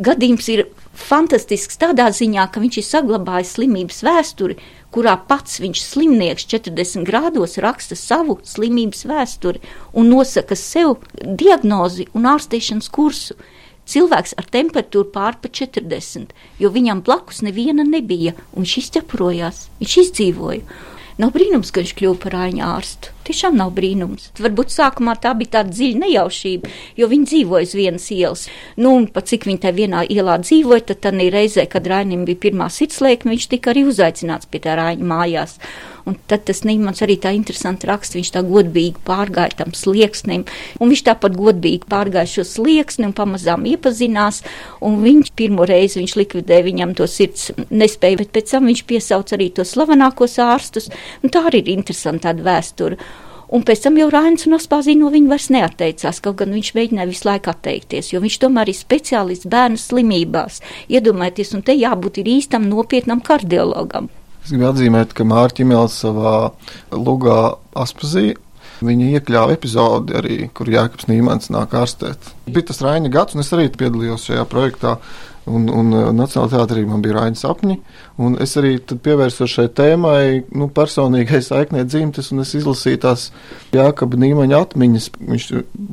Speaker 9: Gadījums ir fantastisks tādā ziņā, ka viņš ir saglabājis slimības vēsturi, kurā pats viņš slimnieks 40 grādos raksta savu slimības vēsturi un nosaka sev diagnozi un ārstēšanas kursu. Cilvēks ar temperatūru pār pa 40, jo viņam blakus neviena nebija, un viņš izķeprojās, viņš izdzīvoja. Nav brīnums, ka viņš kļuva par ārstu. Tiešām nav brīnums. Varbūt sākumā tā bija tāda dziļa nejaušība, jo viņi dzīvoja uz vienas ielas. Nu, un pat cik viņi tajā vienā ielā dzīvoja, tad tā reizē, kad Rainim bija pirmā sirdslēkme, viņš tika arī uzaicināts pie tā Raņa mājās. Un tad tas Nīmans arī tā interesanti raksta, viņš tā godīgi pārgāja tam slieksnim, un viņš tāpat godīgi pārgāja šo slieksni un pamazām iepazinās, un viņš pirmo reizi viņš likvidēja viņam to sirds nespēju, bet pēc tam viņš piesauc arī tos slavenākos ārstus, un tā arī ir interesanta tāda vēsture. Un pēc tam jau Rainis un Aspāzija no viņa vairs neatteicās, kaut gan viņš mēģināja visu laiku atteikties, jo viņš tomēr ir speciālists bērnu slimībās. Iedomājieties, un te jābūt ir īstam nopietnam kardiologam.
Speaker 6: Es gribu atzīmēt, ka Mārķis savā lugā Aspazīja Viņa iekļāva epizodi arī, kur Jānis Nīmans nāk ārstēt. Bija tas Raina gads, un es arī piedalījos šajā projektā. Un, un Nacionālajā teātrī man bija Raina sapņi. Es arī pievērsos šai tēmai, nu, personīgai saiknē dzimtes, un es izlasīju tās Jākaba Nīmaņa atmiņas. Viņš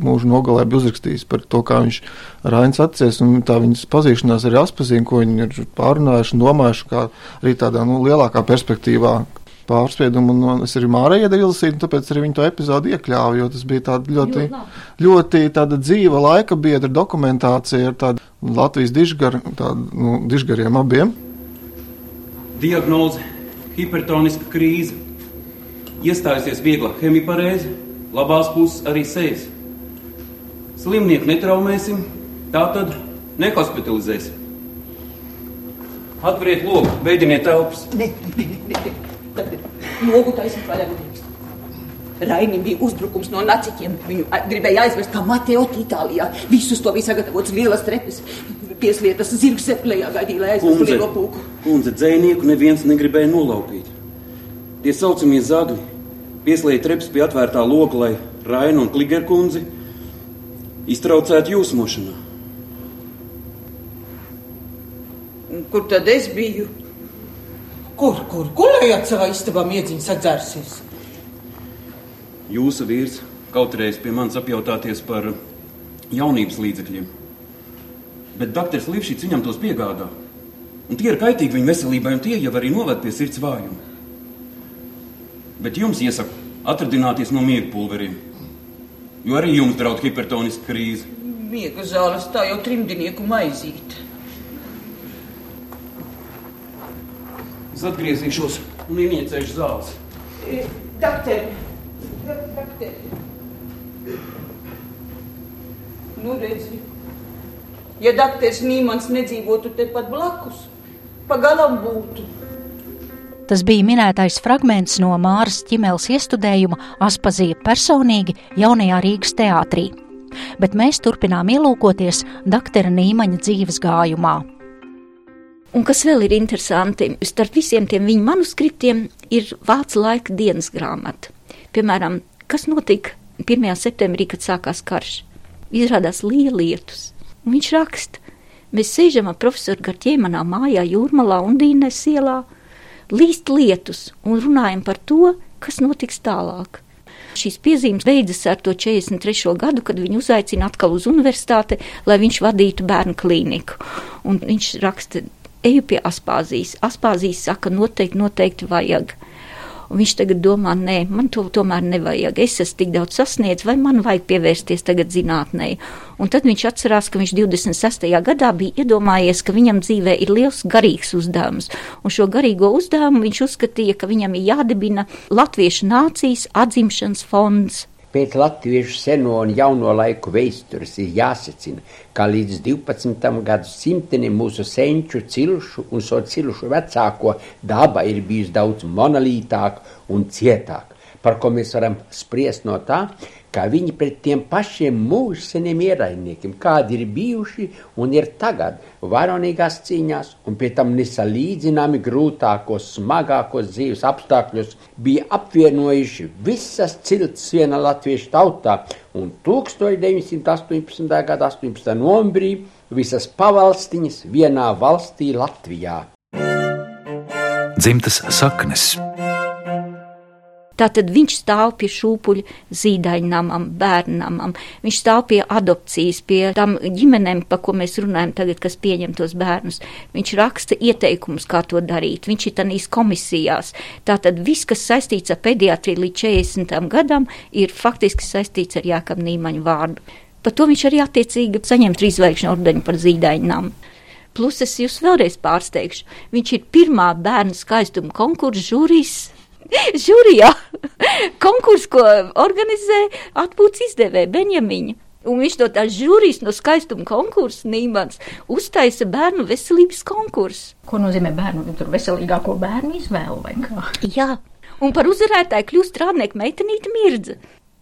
Speaker 6: mūžu nogalē bija uzrakstījis par to, kā viņš Rainis atcies, un tā viņas pazīšanās arī atpazīst, ko viņi ir pārunājuši un domājuši, kā arī tādā nu, lielākā perspektīvā, pārspiedumu, un es arī Mārai iedevu izlasīt, un tāpēc arī viņa to epizodu iekļāva, jo tas bija tāda ļoti, ļoti tāda dzīva laika biedra dokumentācija ar tādu Latvijas dižgaru, tādu, nu, dižgariem abiem.
Speaker 10: Diagnoze - hipertoniska krīze. Iestājusies viegla hemiparēze, labās puses arī sēs. Slimnieku netraumēsim, tā tad nehospitalizēsim. Atveriet logu, veidiniet telpas.
Speaker 11: Ne, ne, ne, ne. Logu taisīt vaļā nedrīkst. Rainim bija uzbrukums no naciķiem. Viņu gribēja aizvest kā Mateoti Itālijā. Visus to bija sagatavots lielas trepes. Pieslietas zirgs seplējā gaidīja, lai aizvestu lielo pūku.
Speaker 10: Kundze, dzēnieku neviens negribēja nolaupīt. Tie saucamie zagļi pieslēja treps pie atvērtā loka, lai Raina un Kliger kundzi iztraucētu jūsmošanā.
Speaker 11: Kur tad es biju? Kur, kur gulējāt savā istabā miedziņas atzērsies?
Speaker 10: Jūsu vīrs kautrējas pie manis apjautāties par jaunības līdzekļiem. Bet doktors Līvšīts viņam tos piegādā. Un tie ir kaitīgi viņa veselībai, un tie jau arī noved pie sirds vājuma. Bet jums iesaku atradināties no miega pulveriem, jo arī jums draud hipertoniska krīze.
Speaker 11: Miega zāles tā jau trimdinieku maizīte.
Speaker 10: Es atgriezīšos un ieniecēšu zāles.
Speaker 11: E, doktor, doktor. Nu, redzi, ja doktors Nīmans nedzīvotu tepat blakus, pagalam būtu.
Speaker 3: Tas bija minētais fragments no Māras ķimeles iestudējuma Aspazīja personīgi jaunajā Rīgas teātrī. Bet mēs turpinām ielūkoties doktora Nīmaņa dzīves gājumā.
Speaker 9: Un kas vēl ir interesanti, starp visiem tiem viņa manuskriptiem ir vācu laika dienas grāmata. Piemēram, kas notika 1. septembrī, kad sākās karš? Izrādās lielietus. Un viņš raksta, mēs sēžam ar profesoru Garķē manā mājā Jūrmalā un Dīnes ielā, līst lietus un runājam par to, kas notiks tālāk. Šīs piezīmes beidzas ar to 43. gadu, kad viņu uzaicina atkal uz universitāti, lai viņš vadītu bērnu klīniku. Un viņš raksta, eju pie Aspāzijas. Aspāzijas saka, noteikti, noteikti vajag. Un viņš tagad domā, nē, man to tomēr nevajag. Es esmu tik daudz sasniedzis, vai man vajag pievērsties tagad zinātnē. Un tad viņš atcerās, ka viņš 26. gadā bija iedomājies, ka viņam dzīvē ir liels garīgs uzdevums. Un šo garīgo uzdevumu viņš uzskatīja, ka viņam ir jādibina Latviešu nācijas atzimšanas fonds
Speaker 2: Pēc latviešu seno un jauno laiku vēstures ir jāsacina, ka līdz 12. gadsimtam mūsu senču cilšu un so cilšu vecāko daba ir bijusi daudz monolītāka un cietāka, par ko mēs varam spriest no tā, kā viņi pret tiem pašiem mūžseniem ierainiekiem, kādi ir bijuši un ir tagad varonīgās cīņās, un pie tam nesalīdzināmi grūtākos, smagākos dzīves apstākļos, bija apvienojuši visas cilts viena latviešu tautā, un 1918. gada 18. novembrī visas pavalstiņas vienā valstī Latvijā.
Speaker 1: Dzimtas saknes
Speaker 9: Tātad viņš stāv pie šūpuļa zīdaiņnamam, bērnamam, viņš stāv pie adopcijas, pie tam ģimenēm, pa ko mēs runājam tagad, kas pieņem tos bērnus. Viņš raksta ieteikumus, kā to darīt, viņš ir tanīs komisijās. Tātad viss, kas saistīts ar pediatriju līdz 40. gadam, ir faktiski saistīts ar Jākam Nīmaņu vārdu. Par to viņš arī attiecīgi saņem trīsveikšņu ordeņu par zīdaiņnam. Plus es jūs vēlreiz pārsteigšu, viņš ir pirmā bērnu skaistuma konkursa žūrijas žūrijā konkursu, ko organizē atpūtas izdevēja Benjamiņa. Un viņš no tās žūrijas, no skaistuma konkursa Nīmans uztaisa bērnu veselības konkursu.
Speaker 3: Ko nozīmē bērnu? Tur veselīgāko bērnu izvēlu vai kā?
Speaker 9: Jā, un par uzvarētāju kļūst strādnieku meitenīte Mirdze.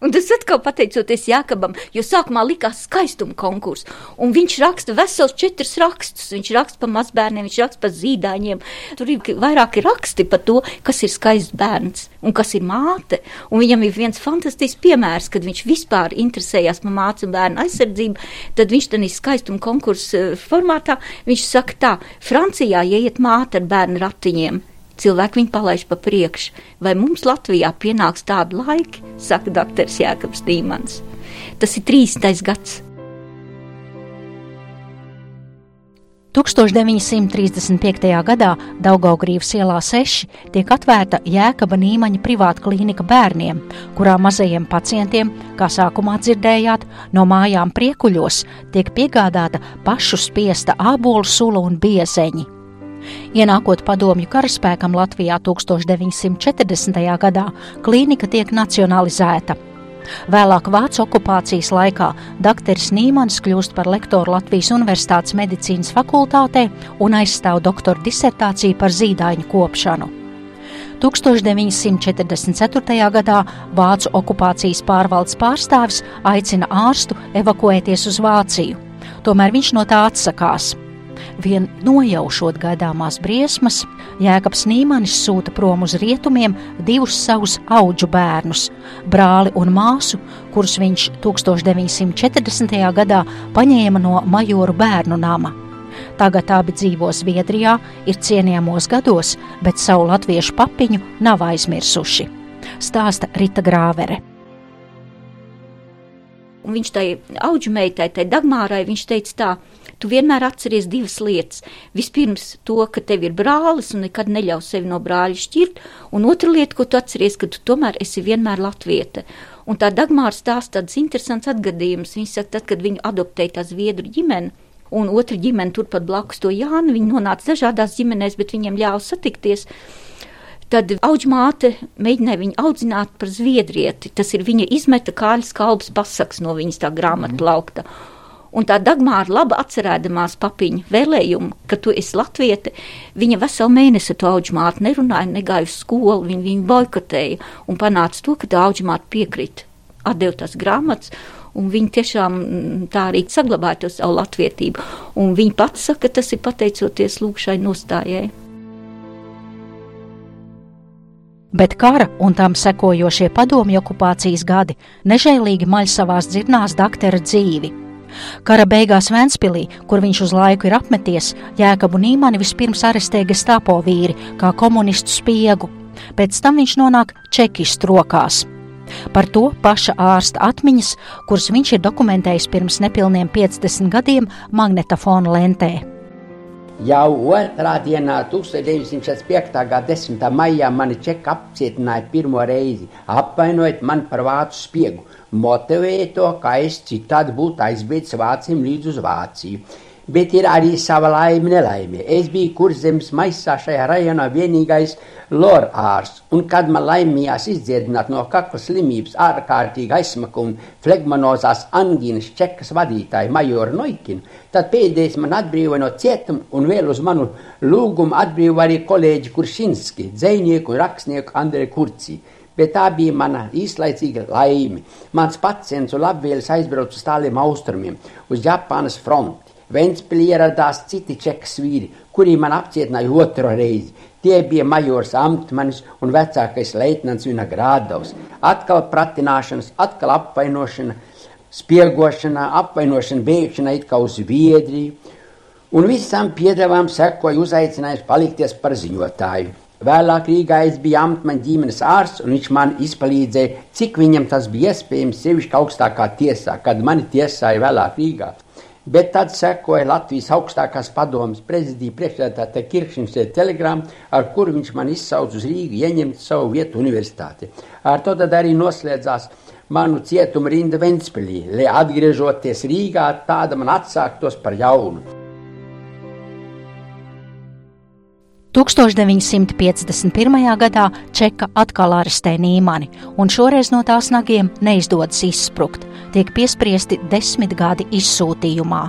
Speaker 9: Un tas atkal pateicoties Jākabam, jo sākumā likās skaistuma konkurss, un viņš raksta vesels četrus rakstus. Viņš raksta par mazbērniem, viņš raksta par zīdaiņiem. Tur ir vairāki raksti par to, kas ir skaists bērns un kas ir māte. Un viņam ir viens fantastisks piemērs, kad viņš vispār interesējās par mācu un bērnu aizsardzību. Tad viņš tādā skaistuma konkursa formātā, viņš saka tā, Francijā ieiet māte ar bērnu ratiņiem cilvēki viņu palaiž pa priekšu. Vai mums Latvijā pienāks tādi laiki, saka dr. Jēkabs Dīmans. Tas ir 30. gads.
Speaker 3: 1935. gadā Daugaugrīvas ielā 6 tiek atvērta Jēkaba Nīmaņa privāta klīnika bērniem, kurā mazajiem pacientiem, kā sākumā dzirdējāt, no mājām priekuļos tiek piegādāta pašu spiesta ābolu sula un biezeņi. Ienākot padomju karaspēkam Latvijā 1940. gadā, klīnika tiek nacionalizēta. Vēlāk Vācu okupācijas laikā dr. Nīmans kļūst par lektoru Latvijas Universitātes medicīnas fakultātē un aizstāv doktora disertāciju par zīdaiņu kopšanu. 1944. gadā Vācu okupācijas pārvaldes pārstāvis aicina ārstu evakuēties uz Vāciju, tomēr viņš no tā atsakās. Vien nojaušot gaidāmās briesmas, Jēkabs Nīmanis sūta prom uz rietumiem divus savus auģu bērnus, brāli un māsu, kurus viņš 1940. gadā paņēma no majoru bērnu nama. Tagad abi dzīvo Zviedrijā, ir cienījamos gados, bet savu latviešu papiņu nav aizmirsuši. Stāsta Rita Grāvere.
Speaker 9: Un viņš tai auģu meitai, tai Dagmārai, viņš teica tā, tu vienmēr atceries divas lietas. Vispirms to, ka tev ir brālis un nekad neļaus sevi no brāļa šķirt, un otra lieta, ko tu atceries, ka tu tomēr esi vienmēr latvieta. Un tā Dagmāra stāsta tāds interesants atgadījums. Viņa saka, tad, kad viņu adoptēja tā zviedru ģimene, un otra ģimene turpat blakus to Jānu, viņi nonāca dažādās ģimenēs, bet viņiem ļāva satikties. Tad auģmāte mēģināja viņu audzināt par zviedrieti. Tas ir viņa izmeta kāļas kalbas pasaks no viņas tā grāmata laukta. Mm. Un tā Dagmāra labi atcerēdamās papiņu vēlējumu, ka tu esi latviete, viņa veselu mēnesi to auģmātu nerunāja, negāja uz skolu, viņa viņu boikotēja un panāca to, ka tā auģmāta piekrita, atdeva tās grāmatas, un viņi tiešām mm, tā arī saglabāja to savu latvietību. Un viņa pats saka, ka tas ir pateicoties lūkšai nostājai.
Speaker 3: Bet kara un tam sekojošie padomju okupācijas gadi nežēlīgi maļ savās dzirnās daktera dzīvi. Kara beigās Vēnspilī, kur viņš uz laiku ir apmeties, Jēkabu Nīmani vispirms arestē gestāpo vīri kā komunistu spiegu. Pēc tam viņš nonāk čekistu rokās. Par to paša ārsta atmiņas, kuras viņš ir dokumentējis pirms nepilniem 50 gadiem magnetofona lentē.
Speaker 2: Jau otrā dienā, 1905. gada 10. maijā, mani čeka apcietināja pirmo reizi, apvainojot mani par vācu spiegu motivēja to, ka es citādi būtu aizbēdzis vāciem līdz uz Vāciju. Bet ir arī sava laime, nelaime. Es biju kurzemes maisā šajā rajonā vienīgais lorārs, un kad man laimījās izdziedināt no kakla slimības ārkārtīgi aizsmaku un flegmanozās angīnas čekas vadītāju majoru Noikinu, tad pēdējais man atbrīvoja no cietuma un vēl uz manu lūgumu atbrīvoja arī kolēģi Kuršinski, dzējnieku un rakstnieku Andrei Kurcī bet tā bija mana īslaicīga laime. Mans pacients un labvēlis aizbrauca uz tāliem austrumiem, uz Japānas fronti. Ventspīlī ieradās citi čekas vīri, kuri man apcietināja otro reizi. Tie bija majors Amtmanis un vecākais leitnants Vinagrādovs. Atkal pratināšanas, atkal apvainošana, spiegošana, apvainošana, bēgšana it kā uz Viedriju. Un visam piedevām sekoja uzaicinājums palikties par ziņotāju. Vēlāk Rīgā es biju amtmaņa ģimenes ārsts, un viņš man izpalīdzēja, cik viņam tas bija iespējams, sevišķi augstākā tiesā, kad mani tiesāja vēlāk Rīgā. Bet tad sekoja Latvijas augstākās padomas prezidija priekšsēdētāja Kirkšņas telegrāma, ar kuru viņš man izsauca uz Rīgu ieņemt savu vietu universitāti. Ar to tad arī noslēdzās manu cietumu rinda Ventspilī, lai atgriežoties Rīgā, tāda man atsāktos par jaunu.
Speaker 3: 1951. gadā Čeka atkal arestē Nīmani, un šoreiz no tās nagiem neizdodas izsprukt, tiek piespriesti desmit gadi izsūtījumā.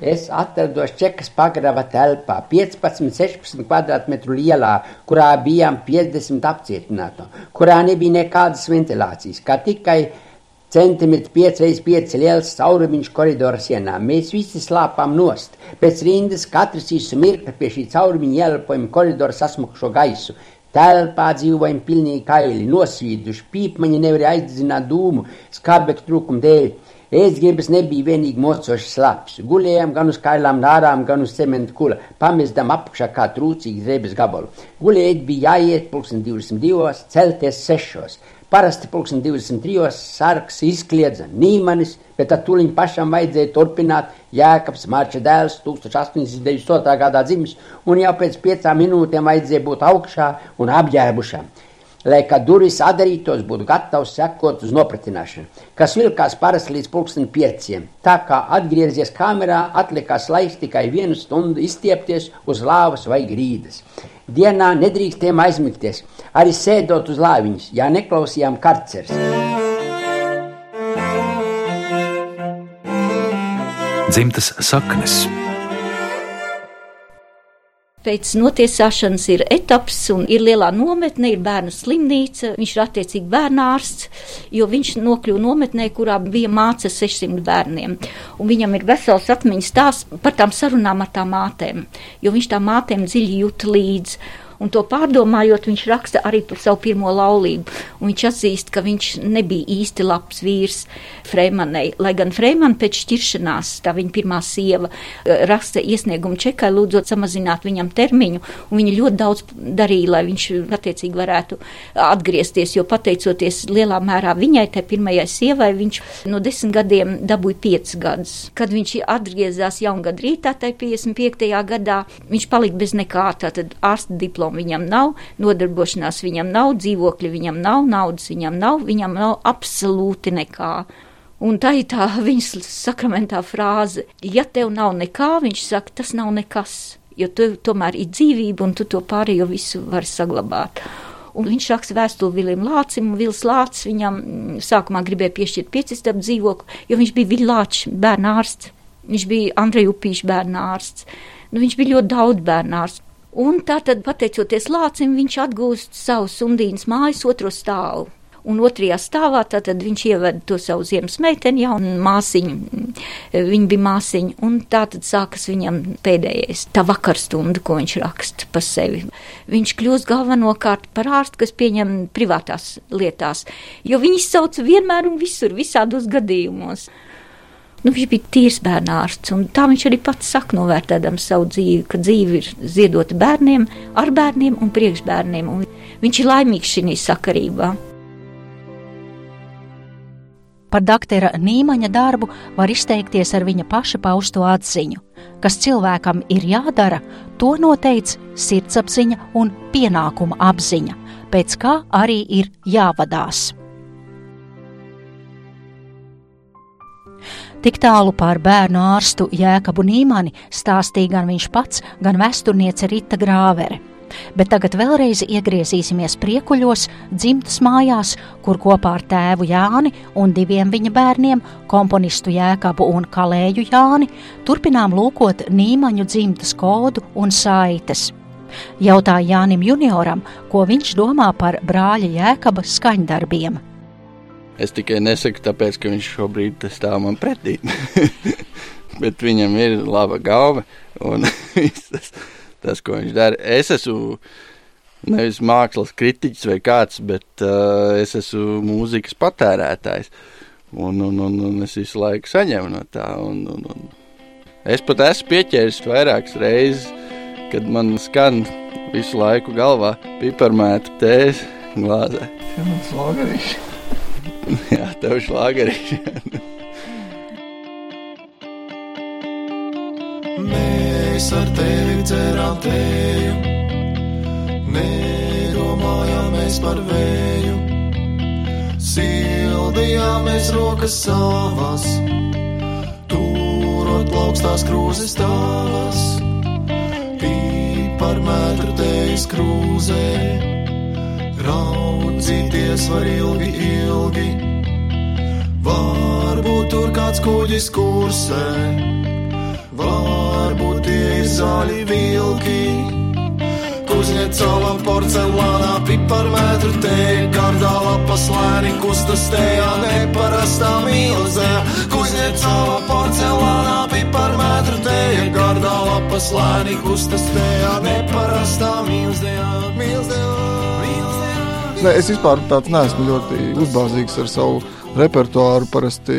Speaker 2: Es atrados Čekas pagraba telpā, 15-16 kvadrātmetru lielā, kurā bijām 50 apcietināto, kurā nebija nekādas ventilācijas, kā tikai centimetri 5x5 liels caurumiņš koridora sienā. Mēs visi slāpām nost. Pēc rindas katrs īsu mirkli pie šī caurumiņa ielpojam koridoru sasmukšo gaisu. Telpā dzīvojam pilnīgi kaili, nosvīduši, pīpmaņi nevarēja aizdzināt dūmu, skarbekļu trūkumu dēļ. Ēstgribas nebija vienīgi mocošs slaps. Gulējām gan uz kailām nārām, gan uz cementu kula, pamestam apakšā kā trūcīgi drēbes gabalu. Gulēt bija jāiet pulksten 22, celties 6. Parasti pulksten 23. sarks izkliedza Nīmanis, bet tad tūliņ pašam vajadzēja turpināt Jēkabs Marča dēls 1898. gadā dzimis, un jau pēc piecām minūtēm vajadzēja būt augšā un apģērbušām lai, kad durvis atdarītos, būtu gatavs sekot uz nopratināšanu, kas vilkās parasti līdz pulksten pieciem. Tā kā atgriezies kamerā, atlikās laiks tikai vienu stundu izstiepties uz lāvas vai grīdas. Dienā nedrīkstiem aizmigties, arī sēdot uz lāviņas, ja neklausījām karceres.
Speaker 1: Dzimtas saknes.
Speaker 9: Pēc notiesāšanas ir etaps, un ir lielā nometne, ir bērnu slimnīca. Viņš ir attiecīgi bērnārsts, jo viņš nokļuva nometnē, kurā bija māca 600 bērniem. Un viņam ir vesels atmiņas stāsts par tām sarunām ar tām mātēm, jo viņš tām mātēm dziļi jūt līdzi. Un to pārdomājot, viņš raksta arī par savu pirmo laulību. Viņš atzīst, ka viņš nebija īsti labs vīrs Freimanai. Lai gan Freimana pēc šķiršanās, tā viņa pirmā sieva, eh, raksta iesniegumu čekai, lūdzot samazināt viņam termiņu. Viņa ļoti daudz darīja, lai viņš attiecīgi varētu atgriezties, jo pateicoties lielā mērā viņai, tai pirmajai sievai, viņš no desmit gadiem dabūja piecus gadus. Kad viņš atgriezās jaungad rītā, tai 55. gadā, viņš palika bez nekā, tātad ārsta diplomu diplomu viņam nav, nodarbošanās viņam nav, dzīvokļa viņam nav, naudas viņam nav, viņam nav absolūti nekā. Un tā ir tā viņas sakramentā frāze, ja tev nav nekā, viņš saka, tas nav nekas, jo tu tomēr ir dzīvība un tu to pārējo visu vari saglabāt. Un viņš raksta vēstuli Vilim Lācim, un Vils Lācis viņam mm, sākumā gribēja piešķirt piecistabu dzīvokli, jo viņš bija Viļlāčs bērnārsts, viņš bija Andreja Upīša bērnārsts, nu, viņš bija ļoti daudz bērnārsts. Un tātad, pateicoties lācim, viņš atgūst savu sundīnas mājas otro stāvu. Un otrajā stāvā tātad viņš ieveda to savu ziemas meiteni, jau māsiņu, viņa bija māsiņa, un tātad sākas viņam pēdējais, tā vakarstunda, ko viņš raksta pa sevi. Viņš kļūst galvenokārt par ārstu, kas pieņem privātās lietās, jo viņi sauc vienmēr un visur, visādos gadījumos. Nu, viņš bija tīrs bērnārsts, un tā viņš arī pats saka, novērtēdams savu dzīvi, ka dzīve ir ziedota bērniem, ar bērniem un priekšbērniem. Un viņš ir laimīgs šī sakarībā.
Speaker 3: Par doktora Nīmaņa darbu var izteikties ar viņa paša pausto atziņu. Kas cilvēkam ir jādara, to noteica sirdsapziņa un pienākuma apziņa, pēc kā arī ir jāvadās. Tik tālu par bērnu ārstu Jēkabu Nīmani stāstīja gan viņš pats, gan vēsturniece Rita Grāvere. Bet tagad vēlreiz iegriezīsimies priekuļos, dzimtas mājās, kur kopā ar tēvu Jāni un diviem viņa bērniem, komponistu Jēkabu un Kalēju Jāni, turpinām lūkot Nīmaņu dzimtas kodu un saites. Jautāja Jānim Junioram, ko viņš domā par brāļa Jēkaba skaņdarbiem.
Speaker 5: Es tikai nesaku, tāpēc, ka viņš šobrīd stāv man pretī. Bet viņam ir laba galva un tas, tas, ko viņš dara. Es esmu nevis mākslas kritiķis vai kāds, bet uh, es esmu mūzikas patērētājs. Un, un, un, un es visu laiku saņemu no tā. Un, un, un. Es pat esmu pieķēries vairākas reizes, kad man skan visu laiku galvā piparmēta tēze glāzē.
Speaker 6: Tas ir labi.
Speaker 5: Jā, tev šlāgerīši.
Speaker 12: Mēs ar tevi dzerām teju, nedomājāmies par vēju, sildījāmies rokas savas, turot plaukstās krūzes tavas, par metru tejas krūzē Raudzīties var ilgi, ilgi. Varbūt tur kāds kuģis kursē, varbūt tie ir zaļi vilki. Kuzņecova porcelānā piparmetru te, gardā lapas lēni kustas tejā, neparastā mīlzē. Kuzņecova porcelānā piparmetru te, gardā lapas lēni kustas tejā, neparastā mīlzē. Mīlzē,
Speaker 6: Nē, es vispār tāds neesmu ļoti uzbāzīgs ar savu repertuāru. Parasti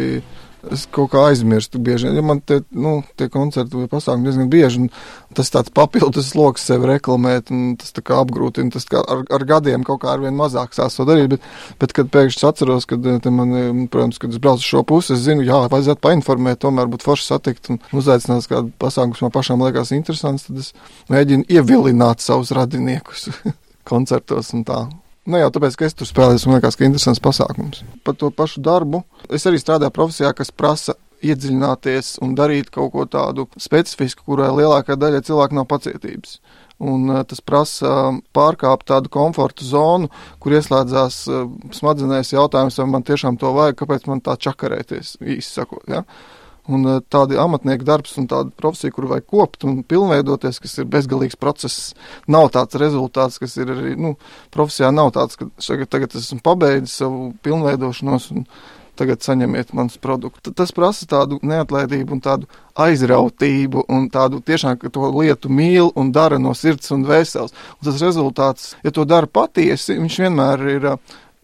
Speaker 6: es kaut kā aizmirstu bieži. Ja man tie, nu, tie koncerti vai pasākumi diezgan bieži, un tas tāds papildus sloks sev reklamēt, un tas tā kā apgrūtina. Tas kā ar, ar gadiem kaut kā ar vien mazāk sās to darīt, bet, bet kad pēkšņi atceros, kad man, protams, kad es braucu šo pusi, es zinu, jā, vajadzētu painformēt, tomēr būtu forši satikt un uzaicināt kādu pasākumu, kas man pašām liekas interesants, tad es mēģinu ievilināt savus radiniekus koncertos un tā. Ne jau tāpēc, ka es tur spēlēju, man liekas, ka interesants pasākums. Par to pašu darbu. Es arī strādāju profesijā, kas prasa iedziļināties un darīt kaut ko tādu specifisku, kurai lielākā daļa cilvēku nav pacietības. Un, uh, tas prasa pārkāpt tādu komforta zonu, kur ieslēdzās uh, smadzenēs jautājums, vai man tiešām to vajag, kāpēc man tā čakarēties, īsi sakot. Ja? Un eh, tādi amatnieku darbs un tāda profesija, kur vajag kopt un pilnveidoties, kas ir bezgalīgs process, nav tāds rezultāts, kas ir arī, nu, profesijā nav tāds, ka šagad, tagad esmu pabeidzis savu pilnveidošanos un tagad saņemiet manus produktus. Tas prasa tādu neatlaidību un tādu aizrautību un tādu tiešām, ka to lietu mīl un dara no sirds un vēseles. Un tas rezultāts, ja to dara patiesi, viņš vienmēr ir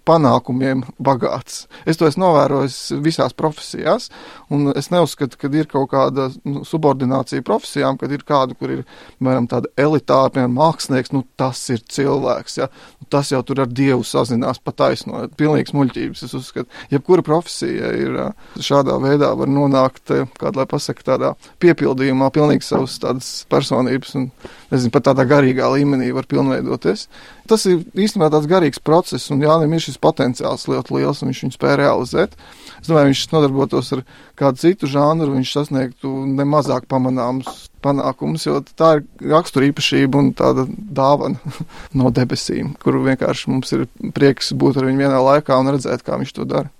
Speaker 6: panākumiem bagāts. Es to esmu novērojis visās profesijās, un es neuzskatu, ka ir kaut kāda nu, subordinācija profesijām, kad ir kāda, kur ir, piemēram, tāda elitāra, piemēram, mākslinieks, nu tas ir cilvēks, ja? tas jau tur ar Dievu sazinās pa taisno, pilnīgs muļķības, es uzskatu. Jebkura profesija ir šādā veidā var nonākt, kāda, lai pasaka, tādā piepildījumā pilnīgi savas tādas personības un, nezinu, pat tādā garīgā līmenī var pilnveidoties. Tas ir īstenībā tāds garīgs process, un Jānis ir šis potenciāls ļoti liels, un viņš viņu spēja realizēt. Es domāju, viņš nodarbotos ar kādu citu žanru, viņš sasniegtu nemazāk pamanāmus panākumus, jo tā ir rakstura īpašība un tāda dāvana no debesīm, kuru vienkārši mums ir prieks būt ar viņu vienā laikā un redzēt, kā viņš to dara.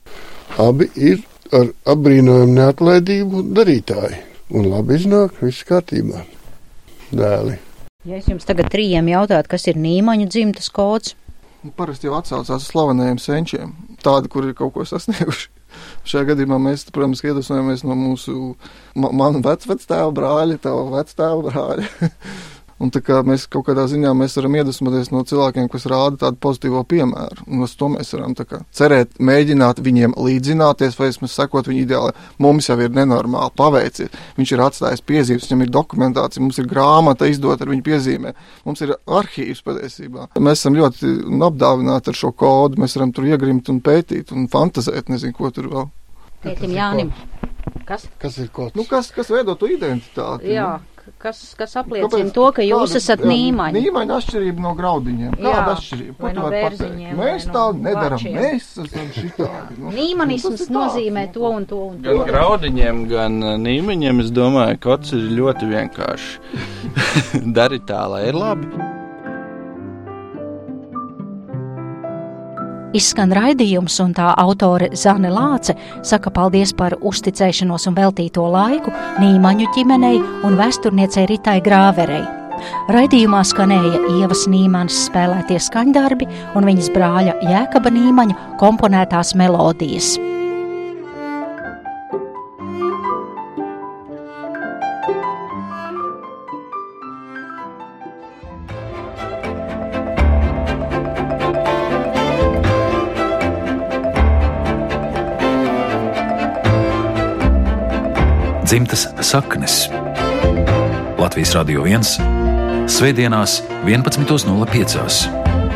Speaker 4: Abi ir ar apbrīnojumu neatlaidību darītāji, un labi iznāk, viss kārtībā. Dēli.
Speaker 3: Ja es jums tagad trījiem jautātu, kas ir nīmaņu dzimtas kods?
Speaker 6: Nu, parasti jau atsaucās uz slavenajiem senčiem, tādi, kur ir kaut ko sasnieguši. Šajā gadījumā mēs, protams, iedvesmojamies no mūsu, ma manu vecvectēva brāļa, tava vectēva brāļa. Un tā kā mēs kaut kādā ziņā mēs varam iedvesmoties no cilvēkiem, kas rāda tādu pozitīvo piemēru. Un uz to mēs varam kā, cerēt, mēģināt viņiem līdzināties, vai vismaz sekot viņa ideālai. Mums jau ir nenormāli paveicies. Viņš ir atstājis piezīmes, viņam ir dokumentācija, mums ir grāmata izdota ar viņa piezīmēm. Mums ir arhīvs patiesībā. Mēs esam ļoti apdāvināti ar šo kodu. Mēs varam tur iegrimt un pētīt un fantazēt, nezinu, ko tur vēl.
Speaker 3: Pētim Jānim.
Speaker 4: Kas? Kas ir kods?
Speaker 6: Nu, kas, kas veido to identitāti?
Speaker 3: Jā. Nu? Kas, kas apliecina
Speaker 6: Kāpēc?
Speaker 3: to, ka jūs
Speaker 6: Kāda-
Speaker 3: esat nīmaņi.
Speaker 6: Nīmaņa atšķirība no graudiņiem. Kāda
Speaker 3: Jā,
Speaker 6: atšķirība? Ko tu
Speaker 3: no
Speaker 6: vari pateikt? Mēs
Speaker 3: vai
Speaker 6: tā
Speaker 3: no
Speaker 6: nedaram.
Speaker 3: vačiem.
Speaker 6: Mēs esam šitādi. Nu,
Speaker 3: Nīmanisms
Speaker 6: tā.
Speaker 3: nozīmē to un to un to.
Speaker 5: Gan graudiņiem, gan uh, nīmiņiem es domāju, ka kods ir ļoti vienkārši. Dari tā, lai ir labi.
Speaker 3: Izskan raidījums, un tā autore Zane Lāce saka paldies par uzticēšanos un veltīto laiku Nīmaņu ģimenei un vēsturniecei Ritai Grāverei. Raidījumā skanēja Ievas Nīmanas spēlētie skaņdarbi un viņas brāļa Jēkaba Nīmaņa komponētās melodijas.
Speaker 1: Dzimtas saknes Latvijas Radio 1 Svētdienās 11.05.